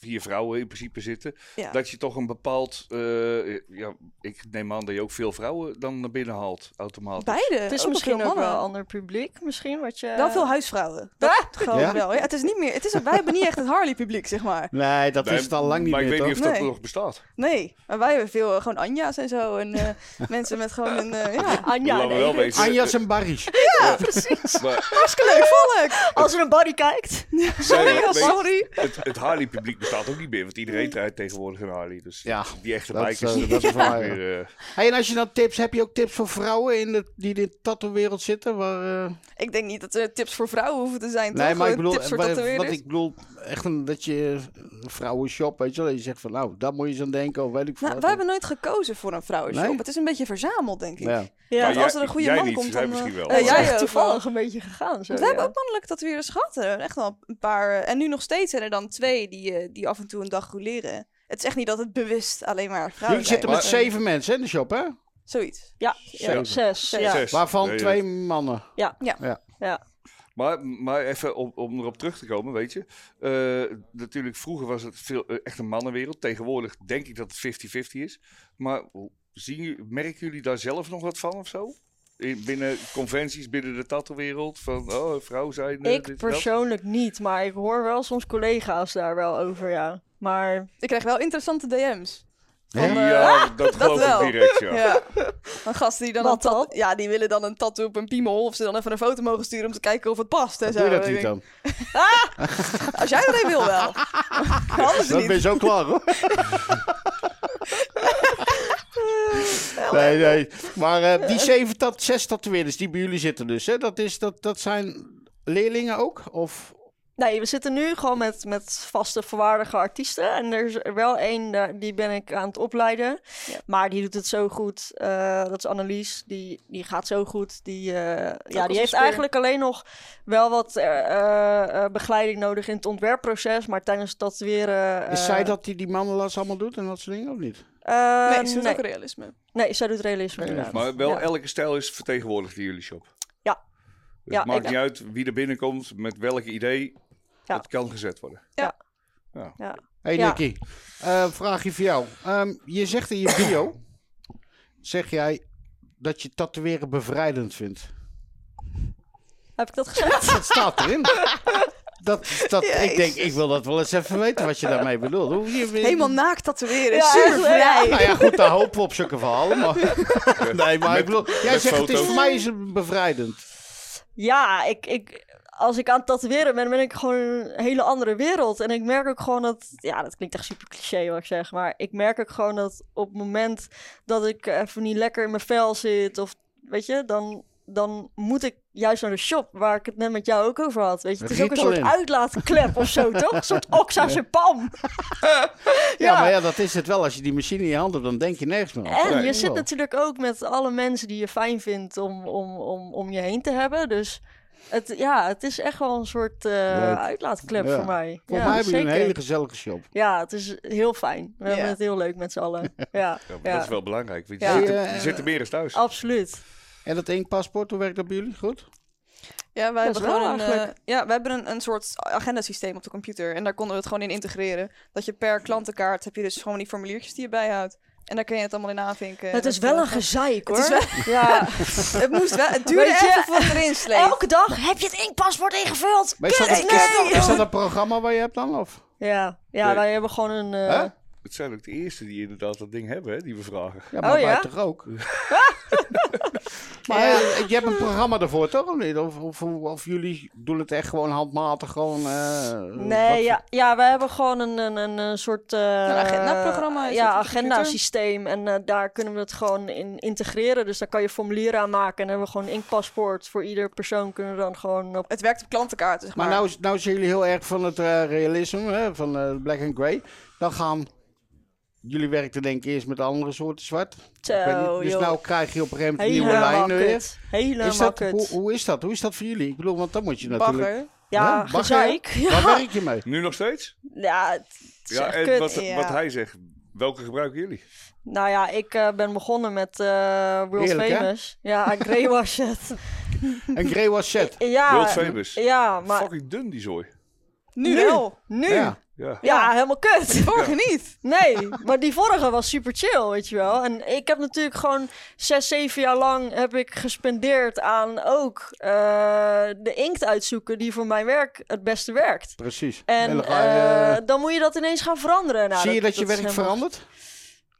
vier vrouwen in principe zitten, Ja. dat je toch een bepaald, eh, ja, ik neem aan dat je ook veel vrouwen dan naar binnen haalt, automatisch. Beide. Het is ook misschien ook wel een ander publiek, misschien, wat je... Wel veel huisvrouwen. Dat ik wel. Ja, het is niet meer. Het is, wij hebben niet echt het Harley-publiek, zeg maar. Nee, dat Nee, is het al lang niet maar meer, ik weet toch? niet of dat Nee. nog bestaat. Nee, maar wij hebben veel eh, gewoon Anja's en zo. En eh, mensen met gewoon een. ja, Anja, nee. Anjas en Barry's. ja, precies. Maar, Hartstikke leuk volk. Als er een buddy kijkt. sorry, Ja, sorry. Het, het Harley-publiek bestaat ook niet meer, want iedereen rijdt tegenwoordig een Harley. Dus Ja, die echte dat is, bikers, eh, dat dat is weer... eh, Hey, en als je dan tips, heb je ook tips voor vrouwen in de, die in de tattoo-wereld zitten? Waar, eh, Ik denk niet dat er tips voor vrouwen hoeven te zijn. nee, toch? maar ik bedoel, tips voor wa- wat ik bedoel, echt een, dat je een vrouwenshop, weet je wel, dat je zegt van, nou, daar moet je eens aan denken, of weet ik veel. Nou, wij hebben nooit gekozen voor een vrouwenshop. Nee? Het is een beetje verzameld, denk ik. Ja. Ja, als er een goede jij man niet, komt, dan, misschien wel. jij ook toevallig een beetje gegaan. Zo, we hebben ja. ook mannelijke tatoeëerders gehad. Eh, Echt wel een paar. eh, En nu nog steeds zijn er dan twee die, eh, die af en toe een dag roleren. Het is echt niet dat het bewust alleen maar vrouwen Jullie zitten met zeven mensen in de shop, hè? Zoiets. Ja, Zeven. ja, zes. Zes. Ja. Zes. Waarvan Nee, twee mannen. Ja. Ja. ja. Ja. Maar, maar even om, om erop terug te komen, weet je. Eh, natuurlijk, vroeger was het veel, echt een mannenwereld. Tegenwoordig denk ik dat het 50-50 is. Maar hoe- zien, jullie- merken jullie daar zelf nog wat van of zo? In, binnen conventies, binnen de tattoo-wereld? Van, oh, vrouw zijn... Ik dat? persoonlijk niet, maar ik hoor wel soms collega's daar wel over, ja. Maar Ik krijg wel interessante DM's. Van, Ja, dat geloof wel. ik direct, ja. Ja. Van gasten die dan Wat een tat- ja, die willen dan een tattoo op een piemel. Of ze dan even een foto mogen sturen om te kijken of het past. En zo. doe je dat niet dan? Als jij een wil wel. Anders Dan niet. ben je zo klaar, hoor. nee, nee. Maar eh, die zeven tot zes tatoeëerders die bij jullie zitten dus, hè? Dat, is, dat, dat zijn leerlingen ook? Of... nee, we zitten nu gewoon met, met vaste volwaardige artiesten. En er is er wel één, daar- die ben ik aan het opleiden. Ja. Maar die doet het zo goed. Eh, dat is Annelies. Die, die gaat zo goed. Die, eh, ja, die heeft speer. eigenlijk alleen nog wel wat eh, eh, begeleiding nodig in het ontwerpproces. Maar tijdens het tatoeëren... Is eh, zij dat die die mannenlas allemaal doet en dat soort dingen, of niet? Eh, Nee, ze doet nee. ook realisme. Nee, zij doet realisme Nee, inderdaad. Maar wel Ja. elke stijl is vertegenwoordigd in jullie shop. Ja. Dus Ja, het maakt niet uit wie er binnenkomt, met welk idee. Ja. Het kan gezet worden. Ja. hey, Ja. Nicky, eh, vraagje voor jou. Ehm, je zegt in je bio, zeg jij dat je tatoeëren bevrijdend vindt. Heb ik dat gezegd? Dat staat erin. Dat, dat, ik denk, ik wil dat wel eens even weten wat je daarmee bedoelt. Hoe je, Helemaal naakt tatoeëren. Ja, super vrij. ja. Nou ja, goed, daar hopen we op zulke verhalen. Maar... Nee, maar Met- ik bedoel, jij zegt het is voor mij is het bevrijdend. Ja, ik, ik, als ik aan het tatoeëren ben, ben ik gewoon een hele andere wereld. En ik merk ook gewoon dat, ja, dat klinkt echt super cliché wat ik zeg, maar ik merk ook gewoon dat op het moment dat ik even niet lekker in mijn vel zit, of weet je, dan, dan moet ik juist naar de shop, waar ik het net met jou ook over had. Weet je, het is ook een soort uitlaatklep of zo, toch? Een soort oxa's en pam. Ja. maar ja, dat is het wel. Als je die machine in je hand hebt, dan denk je nergens meer aan. En Nee, je zit wel. natuurlijk ook met alle mensen die je fijn vindt om, om, om, om je heen te hebben. Dus het, ja, het is echt wel een soort eh, uitlaatklep Ja. voor mij. Voor ja, mij hebben jullie een hele gezellige shop. Ja, het is heel fijn. We hebben Ja. het heel leuk met z'n allen. Ja, Ja, maar Ja. Dat is wel belangrijk. Want je, Ja. zit, er, Ja, je eh, zit er meer eens thuis. absoluut. En dat inkpaspoort, hoe werkt dat bij jullie? Goed? Ja, wij hebben wel gewoon een, eh, ja, we hebben een, een soort agendasysteem op de computer. En daar konden we het gewoon in integreren. Dat je per klantenkaart heb je dus gewoon die formuliertjes die je bijhoudt. En daar kun je het allemaal in aanvinken. het is wel een gezeik hoor. Het is Ja. Het moest wel. Het duurde Weet je, even het erin sleet. Elke dag heb je het inkpaspoort ingevuld. Maar is, dat, Kut, is, nee! is dat een programma waar je hebt dan? Of? Ja, ja Nee. wij hebben gewoon een... eh? Het zijn ook de eerste die inderdaad dat ding hebben, hè, die we vragen. Ja, maar Oh, ja? toch ook? maar Ja. eh, je hebt een programma daarvoor toch? Of, niet? Of, of, of jullie doen het echt gewoon handmatig? Gewoon, eh, Nee, ja, ja, we hebben gewoon een, een, een, een soort... eh, agendaprogramma is Ja, agendasysteem. En eh, daar kunnen we het gewoon in integreren. Dus daar kan je formulieren aan maken. En dan hebben we gewoon een inkpaspoort. Voor ieder persoon kunnen we dan gewoon op... Het werkt op klantenkaarten, zeg maar. Maar nou, nou zijn jullie heel erg van het eh, realisme, hè, van eh, black and grey. Dan gaan... Jullie werkten denk ik eerst met andere soorten zwart. Zo, Ik weet niet, dus joh. nou krijg je op een gegeven moment nieuwe lijnen weer. kut. Helemaal Is dat, kut. hoe, hoe is dat? Hoe is dat voor jullie? Ik bedoel, want dan moet je natuurlijk... Bagger. Ja, Ja, bagger, gezeik. Waar Ja, werk je mee? Nu nog steeds? ja het is Ja, echt en kut. wat, ja. wat hij zegt, Welke gebruiken jullie? Nou ja, ik eh, ben begonnen met eh, World Heerlijk, hè? Famous. Ja, Grey was het. Een Grey was set. Ja, World Famous. ja, maar Fucking dun die zooi. Nu, Nu. wel. nu. Ja, Ja. Ja. helemaal kut. Die vorige niet. Nee, maar die vorige was super chill, weet je wel. En ik heb natuurlijk gewoon zes, zeven jaar lang heb ik gespendeerd aan ook eh, de inkt uitzoeken die voor mijn werk het beste werkt. Precies. En eh, dan moet je dat ineens gaan veranderen. Nou, Zie je dat je werk helemaal- verandert?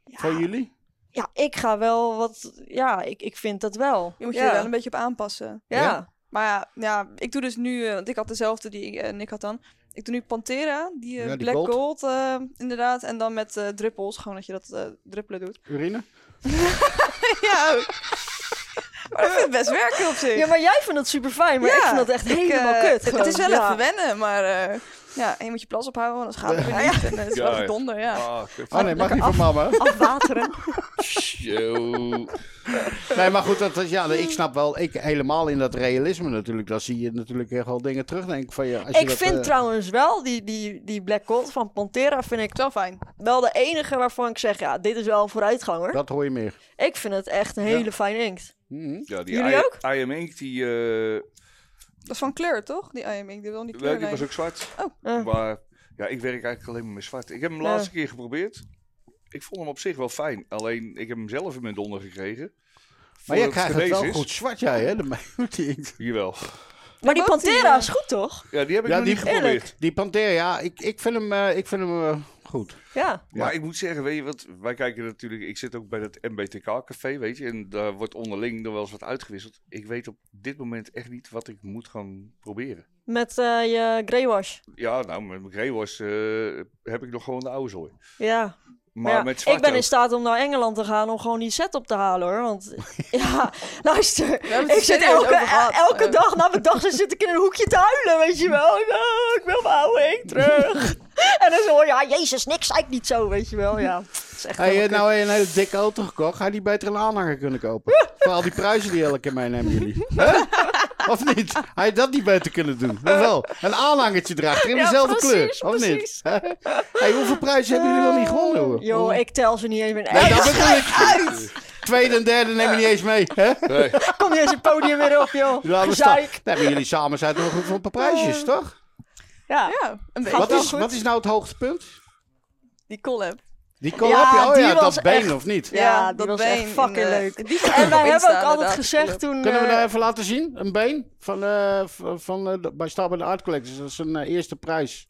Voor jullie? Ja, ik ga wel wat... Ja, ik, ik vind dat wel. Je moet je ja. er wel een beetje op aanpassen. Ja. Ja? Maar ja, ja ik doe dus nu, eh, want ik had dezelfde die Nick had dan. Ik doe nu Pantera, die, eh, Ja, die Black gold. Gold, eh, inderdaad. En dan met eh, druppels, gewoon dat je dat eh, druppelen doet. Urine? ja, maar dat vind ik best werken op zich. Ja, maar jij vindt het super fijn, maar ik vind dat echt ik, helemaal kut. Het, het is wel even wennen, maar eh, ja, en je moet je plas ophouden, anders gaat het weer niet. En, eh, het is Ja, wel ja. gedonder, ja. Ah. Oh nee, mag niet van mama. Afwateren. Nee, maar goed, dat, ja, ik snap wel, ik helemaal in dat realisme natuurlijk. Dan zie je natuurlijk echt wel dingen terugdenken van je. Als je Ik dat, vind eh, trouwens wel, die, die, die Black Gold van Pantera vind ik Het wel fijn. wel de enige waarvan ik zeg, ja, dit is wel een vooruitganger. Dat hoor je meer. Ik vind het echt een hele fijne inkt. Ja, die Jullie I- ook? I Am Ink, die, eh, Dat is van kleur, toch? Die IM, ik wil niet ja, kleur die was ook zwart. Eh, Maar ja, ik werk eigenlijk alleen maar met zwart. Ik heb hem de Ja. laatste keer geprobeerd. Ik vond hem op zich wel fijn. Alleen, ik heb hem zelf in mijn donder gekregen. Maar jij krijgt het wel is. goed zwart, jij hè? De die inkt. Jawel. maar die die, Pantera eh, is goed, toch? Ja, die heb ik Ja, nog die- niet geprobeerd. Die Pantera, ja, ik, ik vind hem, eh, ik vind hem eh, goed. Ja. Maar ik moet zeggen, weet je wat, wij kijken natuurlijk, ik zit ook bij het MBTK-café, weet je, en daar wordt onderling nog wel eens wat uitgewisseld. Ik weet op dit moment echt niet wat ik moet gaan proberen. Met eh, je greywash. Ja, nou, met mijn Greywash eh heb ik nog gewoon de oude zooi. Ja. Maar ja, met zwart ik ben ook. in staat om naar Engeland te gaan om gewoon die set op te halen hoor. Want ja, luister. Ik zit elke, elke Ja. dag na mijn dag zit ik in een hoekje te huilen, weet je wel. Ik, oh, ik wil mijn oude inkt terug. en dan zo, ja, jezus, niks zei ik niet zo, weet je wel. Ja, het is echt Hey, eh, nou een hele dikke auto gekocht. Ga je die beter een aanhanger kunnen kopen? Voor al die prijzen die elke keer meenemen jullie. Hè? Of niet? Had je dat niet beter kunnen doen? Wel? Een aanhangertje dragen in Ja, dezelfde precies, kleur. Of precies. niet? hey, hoeveel prijzen hebben jullie wel niet gewonnen? hoor? Joh, ik tel ze niet eens meer. Nee, Nee, dat bedoel ik. Tweede en derde neem je niet eens mee. Hè? Nee. Kom je eens het podium weer op, joh. Gezeik. Nee, maar jullie samen zijn toch goed voor een paar prijsjes, toch? Ja. Ja, een beetje. Wat is, wat is nou het hoogtepunt? Die collab. Die collab? Ja, Ja, oh die ja, dat been echt- of niet? Ja, die was echt been fucking in, eh, leuk. Die En wij op hebben ook altijd gezegd toen... Kunnen we eh, daar even laten zien? Een been van, eh, van eh, bij Star de Art Collectors. Dat is een eerste prijs.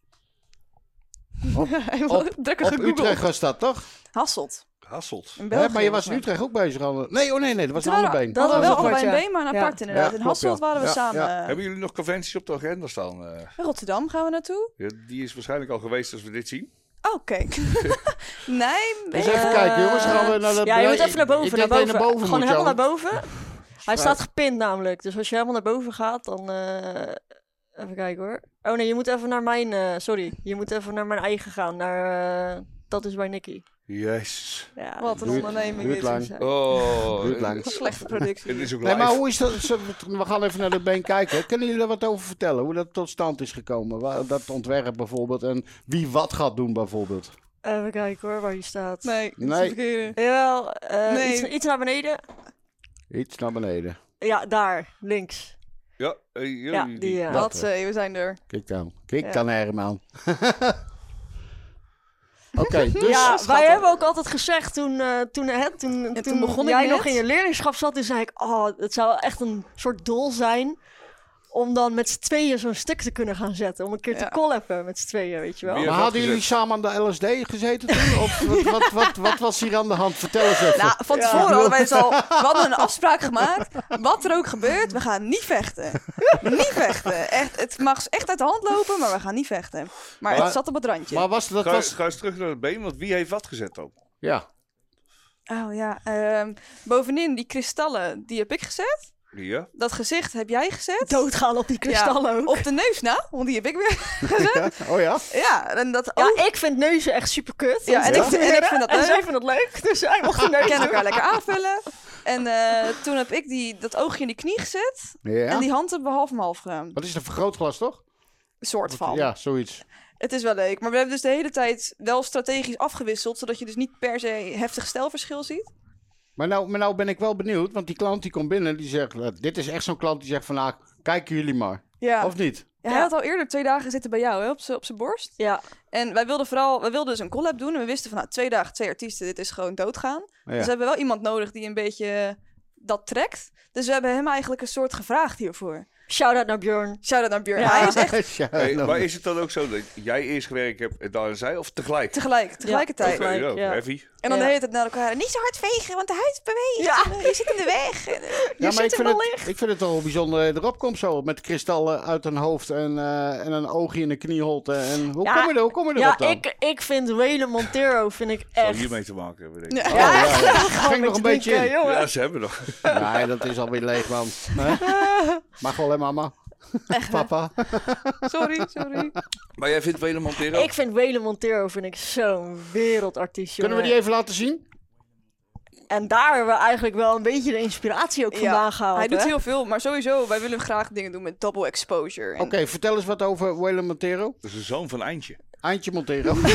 Helemaal Op- Op gegoogeld. Utrecht was dat, toch? Hasselt. Hasselt. België. maar je was in Utrecht ook bezig. Al. Nee, oh nee, nee, dat was een ander been. Dat hadden we was wel allebei ja. een been, maar Ja. apart inderdaad. Ja, in klopt, Hasselt ja. waren we Ja, samen. ja. Hebben jullie nog conventies op de agenda staan? eh? in Rotterdam gaan we naartoe. Ja, die is waarschijnlijk al geweest als we dit zien. Oh, kijk. nee, Dus even kijken, jongens. Gaan we naar de Ja, je moet even naar boven. Naar boven. naar boven Gewoon helemaal naar boven. Hij staat gepind namelijk. Dus als je helemaal naar boven gaat, dan... eh, even kijken hoor. Oh nee, je moet even naar mijn... eh, sorry, je moet even naar mijn eigen gaan. Naar... dat is bij Nicky. Jezus. Ja, Wat een Duurt- onderneming duurt dit lang. is. Oh. Duurt lang. Slechte productie. Het is ook Nee, maar hoe is dat? We gaan even naar dat been kijken. Kunnen jullie daar wat over vertellen? Hoe dat tot stand is gekomen? Waar- Dat ontwerp bijvoorbeeld. En wie wat gaat doen bijvoorbeeld. Even kijken hoor, waar je staat. Nee, Nee. de verkeerde. Jawel, eh, Nee. iets, iets naar beneden. Iets naar beneden. Ja, daar, links. Ja, eh, Ja, die... eh, Dat, eh, we zijn er. Kijk dan. Kijk Ja. dan, Herman. Oké, dus... ja, wij hebben ook altijd gezegd toen, eh, toen, hè, toen, toen toen, begon ik jij nog in je leerlingschap zat, toen zei ik, oh, het zou echt een soort doel zijn om dan met z'n tweeën zo'n stuk te kunnen gaan zetten. Om een keer te collappen met z'n tweeën, weet je wel. Maar hadden jullie samen aan de LSD gezeten toen? Of wat, wat, wat, wat was hier aan de hand? Vertel eens even. Nou, van Ja. tevoren hadden wij dus al... We hadden een afspraak gemaakt. Wat er ook gebeurt, we gaan niet vechten. niet vechten. Echt, het mag echt uit de hand lopen, maar we gaan niet vechten. Maar Maar- het zat op het randje. maar was dat... Ga, Was, ga eens terug naar het been, want wie heeft wat gezet dan? ja. Oh ja, ehm, bovenin die kristallen, die heb ik gezet. Ja. Dat gezicht heb jij gezet. Doodgaan op die kristallen ook. Op de neus na, want die heb ik weer. Oh ja? Ja, en dat Ja, ook. ik vind neuzen echt super kut. Ja, en ik vind- en ik vind dat En leuk. zij vindt dat leuk, dus zij mocht de neus kennen elkaar lekker aanvullen. En eh, toen heb ik die, dat oogje in die knie gezet. Ja. En die hand hebben we half half gedaan. Wat is een vergrootglas, toch? Een soort van. Ja, zoiets. Het is wel leuk. Maar we hebben dus de hele tijd wel strategisch afgewisseld. Zodat je dus niet per se heftig stijlverschil ziet. Maar nou, maar nou ben ik wel benieuwd, want die klant die komt binnen, die zegt, dit is echt zo'n klant die zegt van, nou, kijken jullie maar. Ja. Of niet? Ja, hij had al eerder twee dagen zitten bij jou hè, op zijn op zijn borst. Ja, En wij wilden vooral, wij wilden dus een collab doen. En we wisten van, nou, twee dagen, twee artiesten, dit is gewoon doodgaan. Ja. Dus we hebben wel iemand nodig die een beetje dat trekt. Dus we hebben hem eigenlijk een soort gevraagd hiervoor. Shout-out naar Björn. Shout-out naar Björn. Ja. Hij is echt Ja, Hey, maar is het dan ook zo dat jij eerst gewerkt hebt en dan zij of tegelijk? tegelijk, tegelijkertijd. Oké, ja, ja. heavy. En dan Ja. de hele tijd naar elkaar. Niet zo hard vegen, want de huid beweegt. Ja. Eh, je zit in de weg. Eh, ja, maar ik zit vind, in het, ik vind het toch wel bijzonder dat je erop komt zo, met kristallen uit een hoofd en, eh, en een oogje in de knieholte. En hoe, Ja, kom je er, hoe kom je Ja, erop dan? ik, ik vind Wayne Montero vind ik Zou echt... hiermee te maken hebben, denk ik. Ja. Oh, ja, ja. Gewoon Ging nog een beetje in. jongen. Ja, ze hebben nog. Nee, dat is alweer leeg, man. Wel, hè, mama? Papa? sorry, sorry. Maar jij vindt Wele Montero? Ik vind Wayne Montero vind ik zo'n wereldartiest, Kunnen we die even laten zien? En daar hebben we eigenlijk wel een beetje de inspiratie ook vandaan Ja, gehaald. hij doet hè? heel veel, maar sowieso, wij willen graag dingen doen met double exposure. En Oké, vertel eens wat over Waylon Montero. Dat is een zoon van Eindje. Eindje Montero.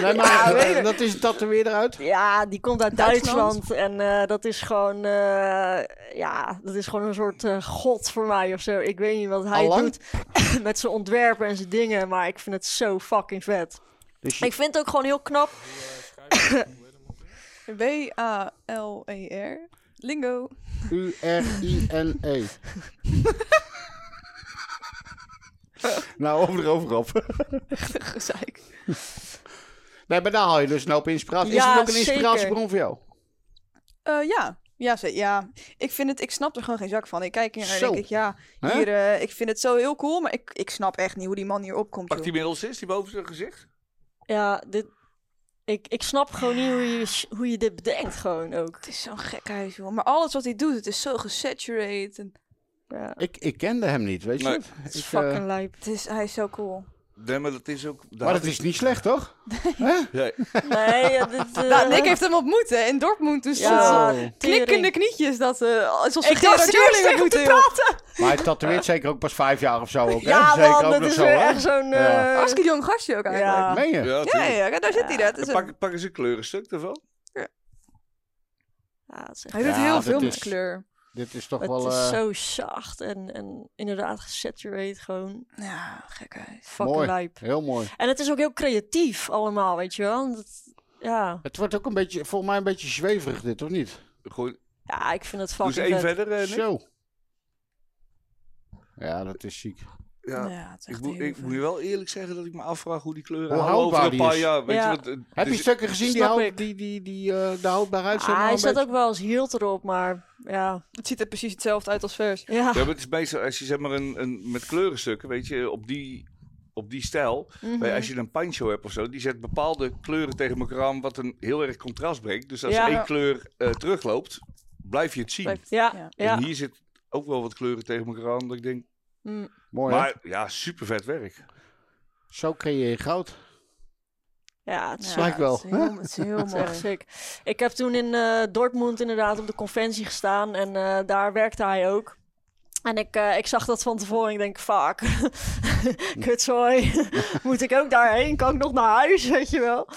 nee, maar Ja, eh, dat is een tatoeëerder uit. Ja, die komt uit Duitsland. Duitsland. En eh, dat is gewoon... eh, ja, dat is gewoon een soort eh, god voor mij of zo. Ik weet niet wat hij Allang? doet met zijn ontwerpen en zijn dingen. Maar ik vind het zo fucking vet. Dus je- Ik vind het ook gewoon heel knap. W-A-L-E-R. E Lingo. U-R-I-N-E. nou, over erover op. Gezeik. Nee, maar daar haal je dus een hoop inspiratie. is Ja, het ook een zeker. inspiratiebron voor jou? Eh, ja. Ja, ze- ja, ik vind het, ik snap er gewoon geen zak van. Ik kijk hier en denk ik, ja, Hè? hier, eh, ik vind het zo heel cool, maar ik, ik snap echt niet hoe die man hier opkomt. Pakt joh. die middels is, die boven zijn gezicht? Ja, dit... Ik, ik snap gewoon niet hoe je, hoe je dit bedenkt gewoon ook. Het is zo'n gek huis, joh. Maar alles wat hij doet, het is zo gesaturated. En Ja, Ik, ik kende hem niet, weet je. Nee. het is Ik, fucking eh, lijp. het is, hij is zo cool. Nee, maar dat is ook... maar dat is niet slecht, toch? Nee, Nee, ja, dit... eh, Nou, Nick heeft hem ontmoet, hè, in Dortmund. Dus Ja, eh, Zo. knikkende knietjes, dat uh, alsof ze Ik dacht Gerard Joling moeten, praten. Maar hij tatoeëert zeker ook pas vijf jaar of zo ook, hè? Ja, zeker man, ook dat nog is zo, weer hè? echt zo'n... Eh, Hartstikke jong gastje ook eigenlijk. Ja. Je? ja, ja, ja, daar zit hij. Dat is pak, pakken ze een kleurenstuk ervan. ja, het is echt Hij doet Ja, heel veel is- met kleur. Dit is toch Het wel... is eh, zo zacht en, en inderdaad gesatureerd gewoon. Ja, gek huis. Fucking mooi. lijp. Heel mooi. En het is ook heel creatief allemaal, weet je wel. Dat, ja. Het wordt ook een beetje, volgens mij een beetje zweverig dit, of niet? Gooi, ja, ik vind het doe eens fucking één vet. verder, Nick. Zo. Ja, dat is ziek. Ja. Is Ik, moet, ik moet je wel eerlijk zeggen dat ik me afvraag hoe die kleuren Hoe houden over houdbaar een die paar is. jaar. Weet Ja. je wat, Heb je dus- stukken gezien die, houd, die, die, die eh, de houdbaarheid zijn? Ah, nou hij een staat ook wel als hield erop, maar ja. Het ziet er precies hetzelfde uit als vers. Ja. Ja, maar het is meestal als je zeg maar een, een met kleurenstukken, weet je, op die, op die stijl. Mhm. Als je een pancho hebt of zo, die zet bepaalde kleuren tegen elkaar aan, wat een heel erg contrast brengt. Dus als Ja. één kleur eh, terugloopt, blijf je het zien. Ja. En hier zit ook wel wat kleuren tegen elkaar aan, dat ik denk, Mm. Mooi, hè? maar ja, super vet werk. Zo creëer je goud. Ja, het is, wel. Het is heel, het is heel het is echt mooi. sick. Ik heb toen in eh, Dortmund inderdaad op de conventie gestaan en eh, daar werkte hij ook. En ik, eh, ik zag dat van tevoren en ik denk, fuck, kutzooi, moet ik ook daarheen? Kan ik nog naar huis, weet je wel?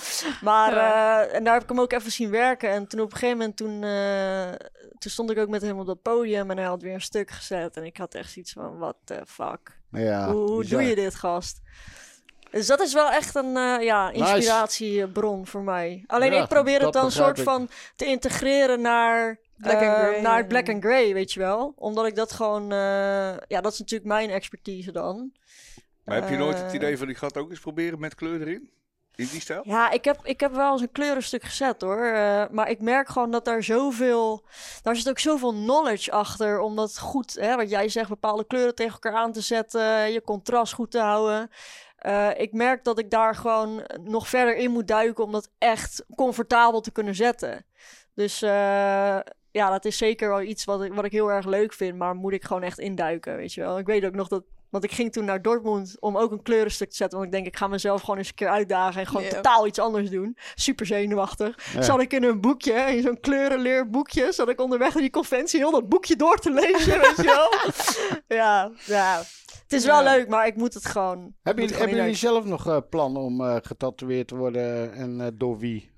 Maar, Ja. eh, en daar heb ik hem ook even zien werken. En toen op een gegeven moment, toen, eh, toen stond ik ook met hem op dat podium en hij had weer een stuk gezet. En ik had echt zoiets van, what the fuck? Ja, hoe doe je dit, gast? Dus dat is wel echt een ja, inspiratiebron voor mij. Alleen Ja, ik probeer het dan soort van te integreren naar, Black and eh, grey. naar het black and grey, weet je wel. Omdat ik dat gewoon... eh, ja, dat is natuurlijk mijn expertise dan. Maar heb je nooit het Eh, idee van, ik ga het ook eens proberen met kleur erin? In die stijl? Ja, ik heb, ik heb wel eens een kleurenstuk gezet hoor. Eh, maar ik merk gewoon dat daar zoveel. Daar zit ook zoveel knowledge achter. Om dat goed, hè, wat jij zegt, bepaalde kleuren tegen elkaar aan te zetten. Je contrast goed te houden. Eh, ik merk dat ik daar gewoon nog verder in moet duiken. Om dat echt comfortabel te kunnen zetten. Dus eh, ja, dat is zeker wel iets wat ik, wat ik heel erg leuk vind. Maar moet ik gewoon echt induiken, weet je wel. Ik weet ook nog dat Want ik ging toen naar Dortmund om ook een kleurenstuk te zetten. Want ik denk, ik ga mezelf gewoon eens een keer uitdagen en gewoon totaal iets anders doen. Super zenuwachtig. Ja. Zat ik in een boekje, in zo'n kleurenleerboekje, zat ik onderweg naar die conventie heel dat boekje door te lezen, weet je wel. ja, ja. Het is wel Ja. leuk, maar ik moet het gewoon... Hebben jullie, hebben zelf nog eh, plannen om eh, getatoeëerd te worden en eh, door wie?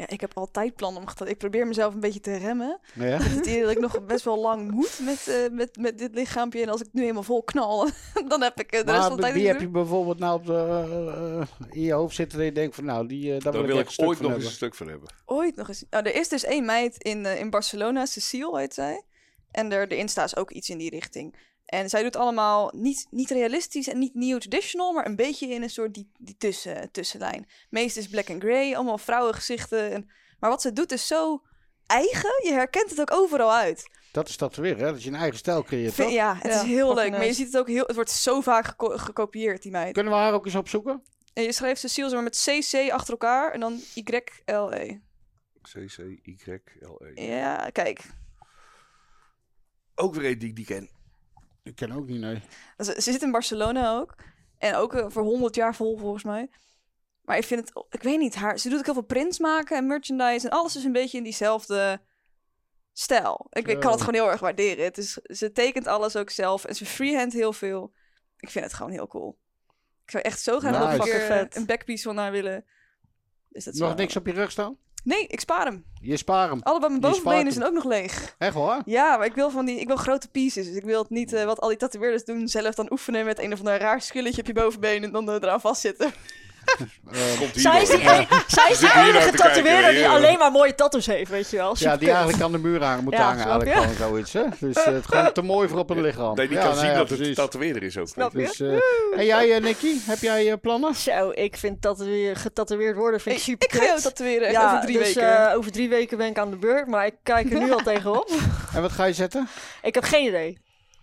Ja, ik heb altijd plannen om Ik probeer mezelf een beetje te remmen. Ja? Het idee dat ik nog best wel lang moet met, eh, met, met dit lichaampje. En als ik nu helemaal vol knal, dan heb ik eh, de rest van de Maar tijd wie niet heb je bijvoorbeeld nou op de, eh, eh, in je hoofd zitten dat je denkt van nou, die, eh, daar wil wil ik ik ooit nog eens een stuk van hebben. ooit nog eens. Nou, er is dus één meid in, in Barcelona, Cecile heet zij. En er, de Insta is ook iets in die richting. En zij doet allemaal niet, niet realistisch en niet neo-traditional, maar een beetje in een soort die, die tussen, tussenlijn. Meest is black and grey, allemaal vrouwengezichten. En, maar wat ze doet is zo eigen, je herkent het ook overal uit. Dat is tatoeëren, hè? Dat je een eigen stijl creëert, Vind- toch? ja, het Ja, is heel leuk. Maar je nice. ziet het ook heel, het wordt zo vaak gekopieerd, die meid. Kunnen we haar ook eens opzoeken? En je schrijft Cecile maar met CC achter elkaar en dan YLE. C-C-Y-L-E. Ja, kijk. Ook weer een die ik die ken. Ik ken ook niet, nee. Ze, ze zit in Barcelona ook. En ook eh, voor 100 jaar vol, volgens mij. Maar ik vind het, ik weet niet, haar, ze doet ook heel veel prints maken en merchandise. En alles is een beetje in diezelfde stijl. Ik, ik kan het gewoon heel erg waarderen. Het is, ze tekent alles ook zelf en ze freehand heel veel. Ik vind het gewoon heel cool. Ik zou echt zo graag nog een Nice. keer vet. een backpiece van haar willen. Dus dat is Nog wel- niks op je rug staan? Nee, ik spaar hem. Je spaar hem. Allebei mijn bovenbenen zijn ook nog leeg. Echt hoor? Ja, maar ik wil van die, ik wil grote pieces. Dus ik wil het niet, eh, wat al die tatoeëerders doen, zelf dan oefenen met een of ander raar schulletje op je bovenbeen en dan eh, eraan vastzitten. Eh, Komt hier Zij is, die, e- zij is nou enige tatoeëerder die ja. alleen maar mooie tattoos heeft, weet je wel. ja, die kut. eigenlijk aan de muur hangen moet Ja, hangen eigenlijk je? gewoon zoiets, hè? Dus eh, het is gewoon te mooi voor op een lichaam. Nee, die Ja, kan nou zien ja, dat het tatoeëerder is ook. Snap je? Dus, eh, en jij, eh, Nicky, heb jij eh, plannen? Zo, ik vind dat weer getatoeëerd worden vind ik, super ik ga tatoeëren echt ja, over drie dus, weken. eh, over drie weken ben ik aan de beurt, maar ik kijk er nu al tegenop. En wat ga je zetten? Ik heb geen idee.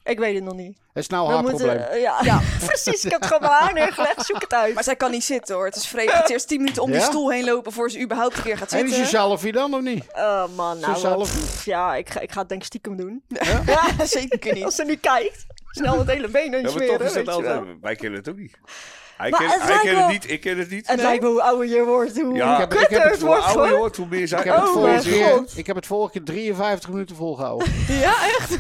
Ik weet het nog niet. Het is nou We haar moeten- probleem. eh, ja, ja, precies. Ik heb het gewoon maar aan neergelegd. Zoek het uit. maar zij kan niet zitten hoor. Het is vreemd. Het is eerst tien minuten om die Ja? stoel heen lopen voor ze überhaupt een keer gaat En die zitten. zelfie dan, of niet? Oh man, nou, zelf? pff, ja, ik ga, ik ga het denk ik stiekem doen. Ja, zeker niet. Als ze nu kijkt, snel het hele been Ja, maar smeren, toch is dat je altijd... Wij kennen het ook niet. Hij, Maar kent, het hij wel- het niet, ik ken het niet. Het Nee? lijkt me hoe ouder je wordt, hoe Ja. Ik heb- ik heb kutter het het Hoe wordt ouder je wordt, hoe meer Ik zij... heb, het Oh vorige keer, ik heb het vorige keer 53 minuten volgehouden. Ja, echt.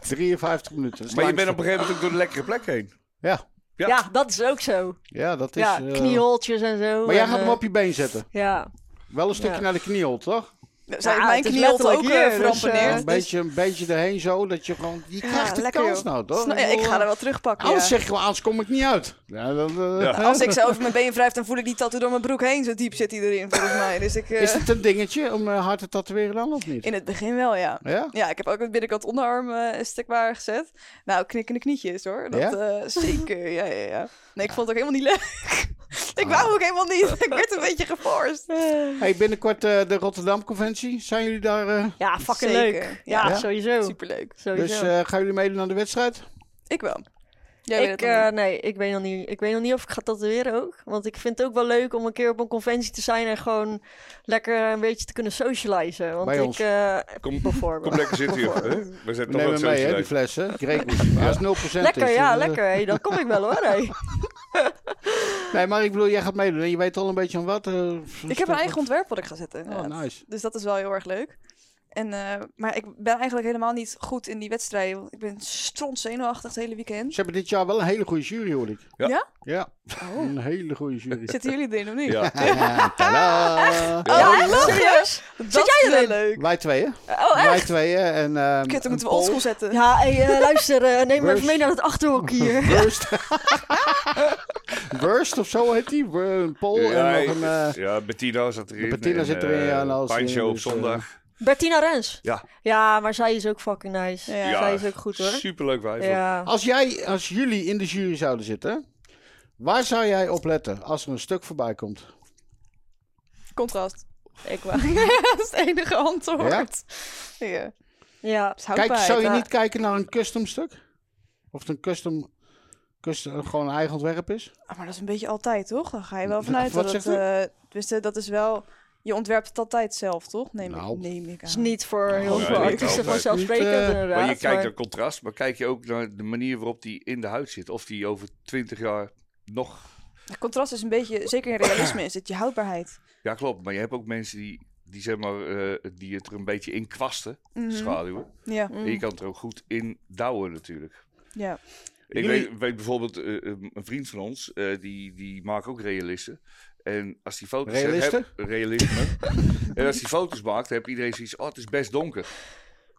53 minuten. dat is Maar je bent op een gegeven moment ook door de lekkere plek heen. Ja, Ja. Ja, dat is ook zo. ja, dat is... Ja, eh, knieholtjes en zo. Maar jij en, gaat hem eh, op je been zetten. Ja, Wel een stukje Ja. naar de knieholt, toch? Zij, Ja, mijn het is knie ook letterlijk hier, dus, eh, een, beetje, een beetje erheen zo, dat je gewoon... Je Ja, krijgt de lekker, kans joh. nou, toch? Ja, ik ga er wel terugpakken. Anders ja. zeg je gewoon, anders kom ik niet uit. Ja, dan, eh, Ja. Als ik zo over mijn been wrijf, dan voel ik die tattoo door mijn broek heen. Zo diep zit hij erin, volgens mij. Dus ik, eh, Is het een dingetje om eh, hard te tatoeëren dan, of niet? in het begin wel, ja. Ja? Ja, ik heb ook het binnenkant onderarm eh, een stuk waar gezet. Nou, knikkende knietjes hoor. Dat, Ja? eh, zeker, ja, ja, ja. Nee, ik vond het ook helemaal niet leuk. ik wou ook helemaal niet. Ik werd een beetje geforst. Hey, binnenkort eh, de Rotterdam Conventie. Zijn jullie daar? eh, ja fucking Zeker, leuk. Ja, ja. sowieso. Superleuk. sowieso. dus eh, gaan jullie meedoen aan de wedstrijd? Ik wel. Jij weet ik, eh, niet. nee, ik weet, nog niet, ik weet nog niet of ik ga tatoeëren ook. Want ik vind het ook wel leuk om een keer op een conventie te zijn en gewoon lekker een beetje te kunnen socializen. Want Bij ik, eh, Kom, bijvoorbeeld. kom lekker zitten hier. hè? We zijn We toch nemen mee, hè, die fles, hè? Gregory. Hij is 0% Lekker, is, ja, lekker. Hey, dan kom ik wel hoor. Hey. Nee, maar ik bedoel, jij gaat meedoen en je weet al een beetje aan wat. eh, Ik heb een eigen ontwerp wat ik ga zetten. Oh, nice. Dus dat is wel heel erg leuk. En, eh, maar ik ben eigenlijk helemaal niet goed in die wedstrijden. want Ik ben stront zenuwachtig het hele weekend. Ze hebben dit jaar wel een hele goede jury, hoor ik. Ja. Ja? Ja, een hele goede jury. Zitten jullie erin of niet? Ja. Tadaa. Oh, Ja, echt? Serieus? Dat Zit jij is wel erin? leuk. Wij tweeën. Oh, Wij echt? tweeën. En, ehm, Kut, dan moeten we Paul. oldschool zetten. Ja, hey, eh, luister, eh, neem me Worst. even mee naar het achterhok hier. Worst. Worst of zo heet die. Een Pol Ja, en nog een... eh, ja, Bettina zat erin. Bettina en, zit erin, eh, ja, en alles Pine erin, Show op dus, zondag. Bertina Rens. Ja. Ja, maar zij is ook fucking nice. Ja. Ja, zij is ook goed hoor. Superleuk wijf. Ja. Als jij, als jullie in de jury zouden zitten, waar zou jij op letten als er een stuk voorbij komt? Contrast. Ik wel. dat is het enige antwoord. Ja. Ja. Kijk, bij. zou je niet kijken naar een custom stuk? Of het een custom, custom gewoon een eigen ontwerp is? Ah, maar dat is een beetje altijd, toch? Dan ga je wel Wat vanuit dat zegt het... u? eh, dus, eh, dat is wel... Je ontwerpt het altijd zelf, toch? Neem, Nou. ik, neem ik aan. is niet voor heel ja, veel artiesten vanzelfsprekend Niet, eh, inderdaad. Maar je kijkt maar- naar contrast, maar kijk je ook naar de manier waarop die in de huid zit. Of die over 20 jaar nog... Het contrast is een beetje, zeker in realisme, is het je houdbaarheid. Ja, klopt. Maar je hebt ook mensen die, die, zeg maar, eh, die het er een beetje in kwasten, Mhm. schaduwen. Ja, Mm. En je kan het er ook goed in douwen natuurlijk. ja. Ik Jullie- weet, weet bijvoorbeeld, eh, een vriend van ons, eh, die, die maakt ook realisten. En als die foto's Realisten? Heb, realisme. en als die foto's maakt, heb iedereen zoiets, oh, het is best donker.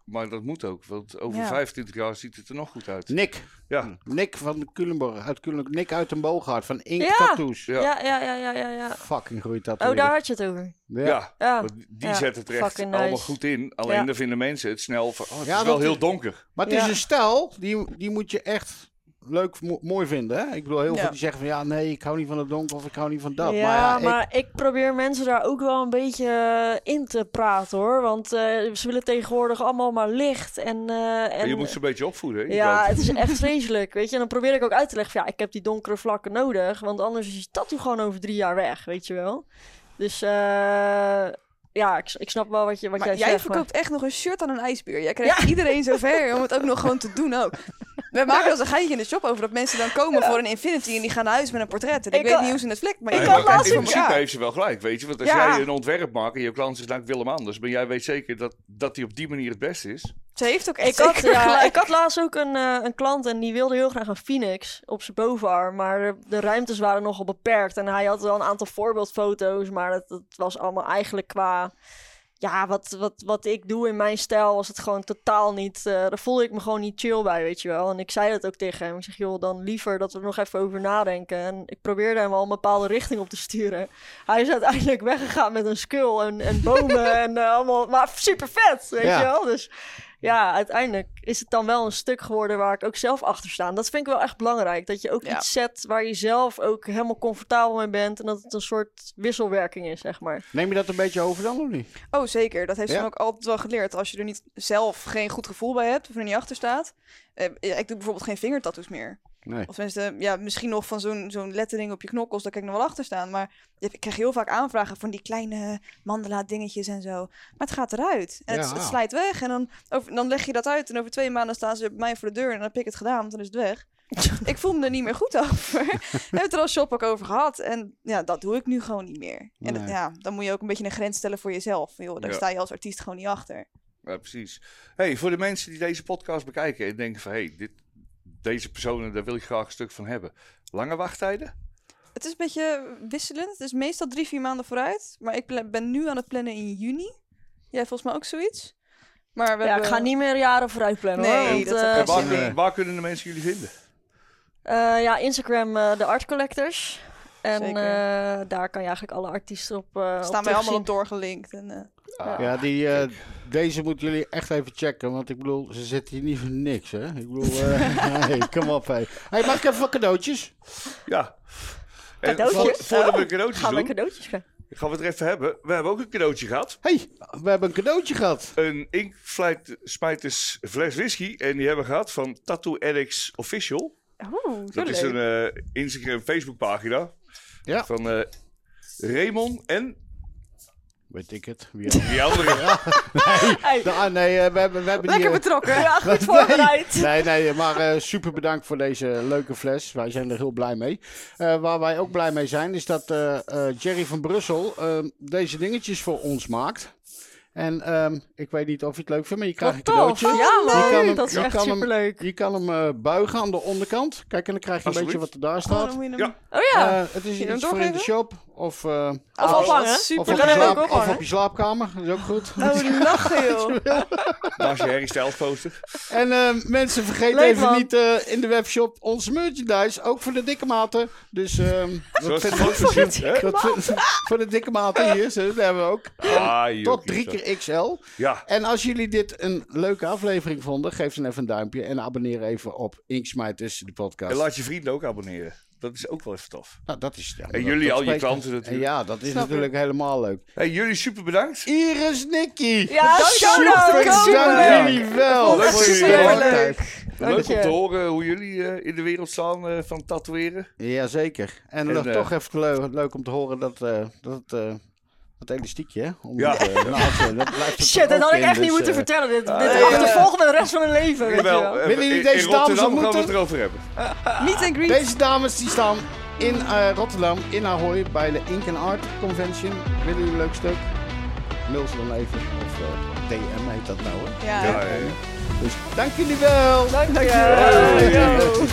Maar dat moet ook, want over Ja. 25 jaar ziet het er nog goed uit. Nick. Ja, Nick van Culemborg. Uit Culemborg. Nick uit een Boogaard. Van Ink Ja. Tattoos. Ja. Ja, ja, ja, ja, ja. ja. Fucking goeie Oh, tattoo. daar had je het over. ja. Ja. Ja. want die Ja, zetten het er echt fucking allemaal nice. goed in. Alleen Ja. dan vinden mensen het snel van, oh, het Ja, is wel dat heel donker. Maar het is een stijl, die, die moet je echt leuk, mo- mooi vinden. Hè? Ik bedoel, heel Ja. veel die zeggen van ja, nee, ik hou niet van het donker of ik hou niet van dat. ja, maar ja, maar ik... probeer mensen daar ook wel een beetje eh, in te praten hoor. Want eh, ze willen tegenwoordig allemaal maar licht. En, eh, en je moet ze een beetje opvoeden. Hè, Ja, kant. het is echt vreselijk, weet je. En dan probeer ik ook uit te leggen van, ja, ik heb die donkere vlakken nodig. Want anders is je tattoo gewoon over drie jaar weg, weet je wel. Dus eh, ja, ik, ik snap wel wat, je, wat Maar jij, jij zegt. verkoopt echt nog een shirt aan een ijsbeer. Jij krijgt iedereen zover om het ook nog gewoon te doen ook. We maken als een geintje in de shop over dat mensen dan komen voor een Infinity en die gaan naar huis met een portret. En ik, Ik weet niet hoe ze het flikt, maar ik kan laatst in principe ja. heeft ze wel gelijk, weet je. Want als Ja. jij een ontwerp maakt en je klant zegt, nou ik wil hem anders. Maar jij weet zeker dat, dat die op die manier het beste is. Ze heeft ook echt Ik had, ja, ik had laatst ook een, eh, een klant en die wilde heel graag een Phoenix op zijn bovenarm. Maar de, de ruimtes waren nogal beperkt. En hij had wel een aantal voorbeeldfoto's, maar dat, dat was allemaal eigenlijk qua... Ja, wat, wat, wat ik doe in mijn stijl was het gewoon totaal niet... eh daar voelde ik me gewoon niet chill bij, weet je wel. En ik zei dat ook tegen hem. Ik zeg, joh, dan liever dat we er nog even over nadenken. En ik probeerde hem al een bepaalde richting op te sturen. Hij is uiteindelijk weggegaan met een skull en, en bomen en eh, allemaal... Maar super vet, weet Ja. je wel. Dus ja, uiteindelijk is het dan wel een stuk geworden waar ik ook zelf achter sta. Dat vind ik wel echt belangrijk. Dat je ook Ja. iets zet waar je zelf ook helemaal comfortabel mee bent. En dat het een soort wisselwerking is, zeg maar. neem je dat een beetje over dan of niet? Oh, zeker. Dat heeft ze ook altijd wel geleerd. Als je er niet zelf geen goed gevoel bij hebt, of er niet achter staat. Eh, ja, ik doe bijvoorbeeld geen vingertattoos meer. Nee. Of tenminste, ja, misschien nog van zo'n zo'n lettering op je knokkels, daar kan ik nog wel achter staan. Maar ik krijg heel vaak aanvragen van die kleine mandala dingetjes en zo. Maar het gaat eruit. En het, Ja. het slijt weg. En dan, over, dan leg je dat uit. En over twee maanden staan ze bij mij voor de deur. En dan heb ik het gedaan. Dan is het weg. ik voel me er niet meer goed over. We hebben het er als shop ook over gehad. En ja, dat doe ik nu gewoon niet meer. En ja, dan moet je ook een beetje een grens stellen voor jezelf. Joh, daar Ja. sta je als artiest gewoon niet achter. Ja, precies. Hey, voor de mensen die deze podcast bekijken en denken van... Hey, dit, deze personen, daar wil ik graag een stuk van hebben. Lange wachttijden? Het is een beetje wisselend. Het is meestal drie, vier maanden vooruit. Maar ik ben nu aan het plannen in juni. Jij volgens mij ook zoiets? Maar we ja, hebben... ik ga niet meer jaren vooruit plannen Nee, hoor. Want, dat eh, kunnen- waar kunnen de mensen jullie vinden? eh, ja, Instagram, eh, de Art Collectors. En eh, daar kan je eigenlijk alle artiesten op, eh staan op wij allemaal op doorgelinkt. En, eh, Ah, Ja, die, eh, deze moeten jullie echt even checken. Want ik bedoel, ze zitten hier niet voor niks, hè? Ik bedoel, eh nee, kom op, hé. Hey, mag ik even wat cadeautjes? ja. En Cadeautjes? voor- voordat we Oh, cadeautjes Gaan we doen, cadeautjes gaan we het er even hebben. We hebben ook een cadeautje gehad. hey, we hebben een cadeautje gehad. Een Inkflight Spijters fles whisky. En die hebben we gehad van Tattoo Addicts Official. Oeh, zo Dat is leuk. een eh, Instagram Facebook pagina. Ja. Van eh Raymond en Weet ik het. Wie andere. Hey, Da- ah, nee, eh, we hebben, we hebben Lekker die... betrokken. ja, goed voorbereid. Nee, nee, maar eh, super bedankt voor deze leuke fles. Wij zijn er heel blij mee. Eh, waar wij ook blij mee zijn, is dat eh, eh, Jerry van Brussel eh, deze dingetjes voor ons maakt. En ehm, ik weet niet of je het leuk vindt, maar je krijgt Wat een cadeautje. Ja, Je kan leuk. hem- Dat is je echt kan hem- superleuk. Je kan hem eh, buigen aan de onderkant. Kijk, en dan krijg je een beetje wat er daar Oh, staat. hem... Ja. Oh ja. Eh, het is iets voor in de shop. Of, eh, Of Oh, ophangen. super. op je ook of op je slaapkamer. Dat is ook goed. Oh, lachen joh. Je Harry Styles poster. En eh, mensen, vergeet Leuk, even man. niet eh, in de webshop onze merchandise. Ook voor de dikke maten. Dus ehm dat voor de dikke maten hier, dat hebben we ook. Ah, Tot drie Christa. XL. Ja, En als jullie dit een leuke aflevering vonden, geef dan even een duimpje. En abonneer even op Inksmijters, de podcast. en laat je vrienden ook abonneren. Dat is ook wel even tof. Nou, dat is, ja, En dat- jullie, dat al je klanten En natuurlijk. ja, dat is Snap natuurlijk helemaal leuk. Hey, jullie super bedankt. Iris Nicky. Ja. Super, dank jullie wel. Leuk voor jullie. Leuk om te horen hoe jullie eh, in de wereld staan eh, van tatoeëren. Jazeker. En, En, eh, toch even leuk, leuk om te horen dat, eh, dat elastiekje, hè? Om Ja. het, dat blijft Shit, dat had ik in, echt niet dus, moeten eh, vertellen. Dit, dit ja. achtervolgt me de rest van mijn leven. Weet je wel. Jawel, Willen jullie deze in dames Rotterdam gaan we ontmoeten? het erover hebben. Meet and greet. Deze dames die staan in eh, Rotterdam, in Ahoy, bij de Ink and Art Convention. Willen jullie een leuk stuk? Mail ze dan even. Of eh, DM heet dat nou, hè? Ja. Ja. Dus dank jullie wel. Dank je. Dankjewel. Yo.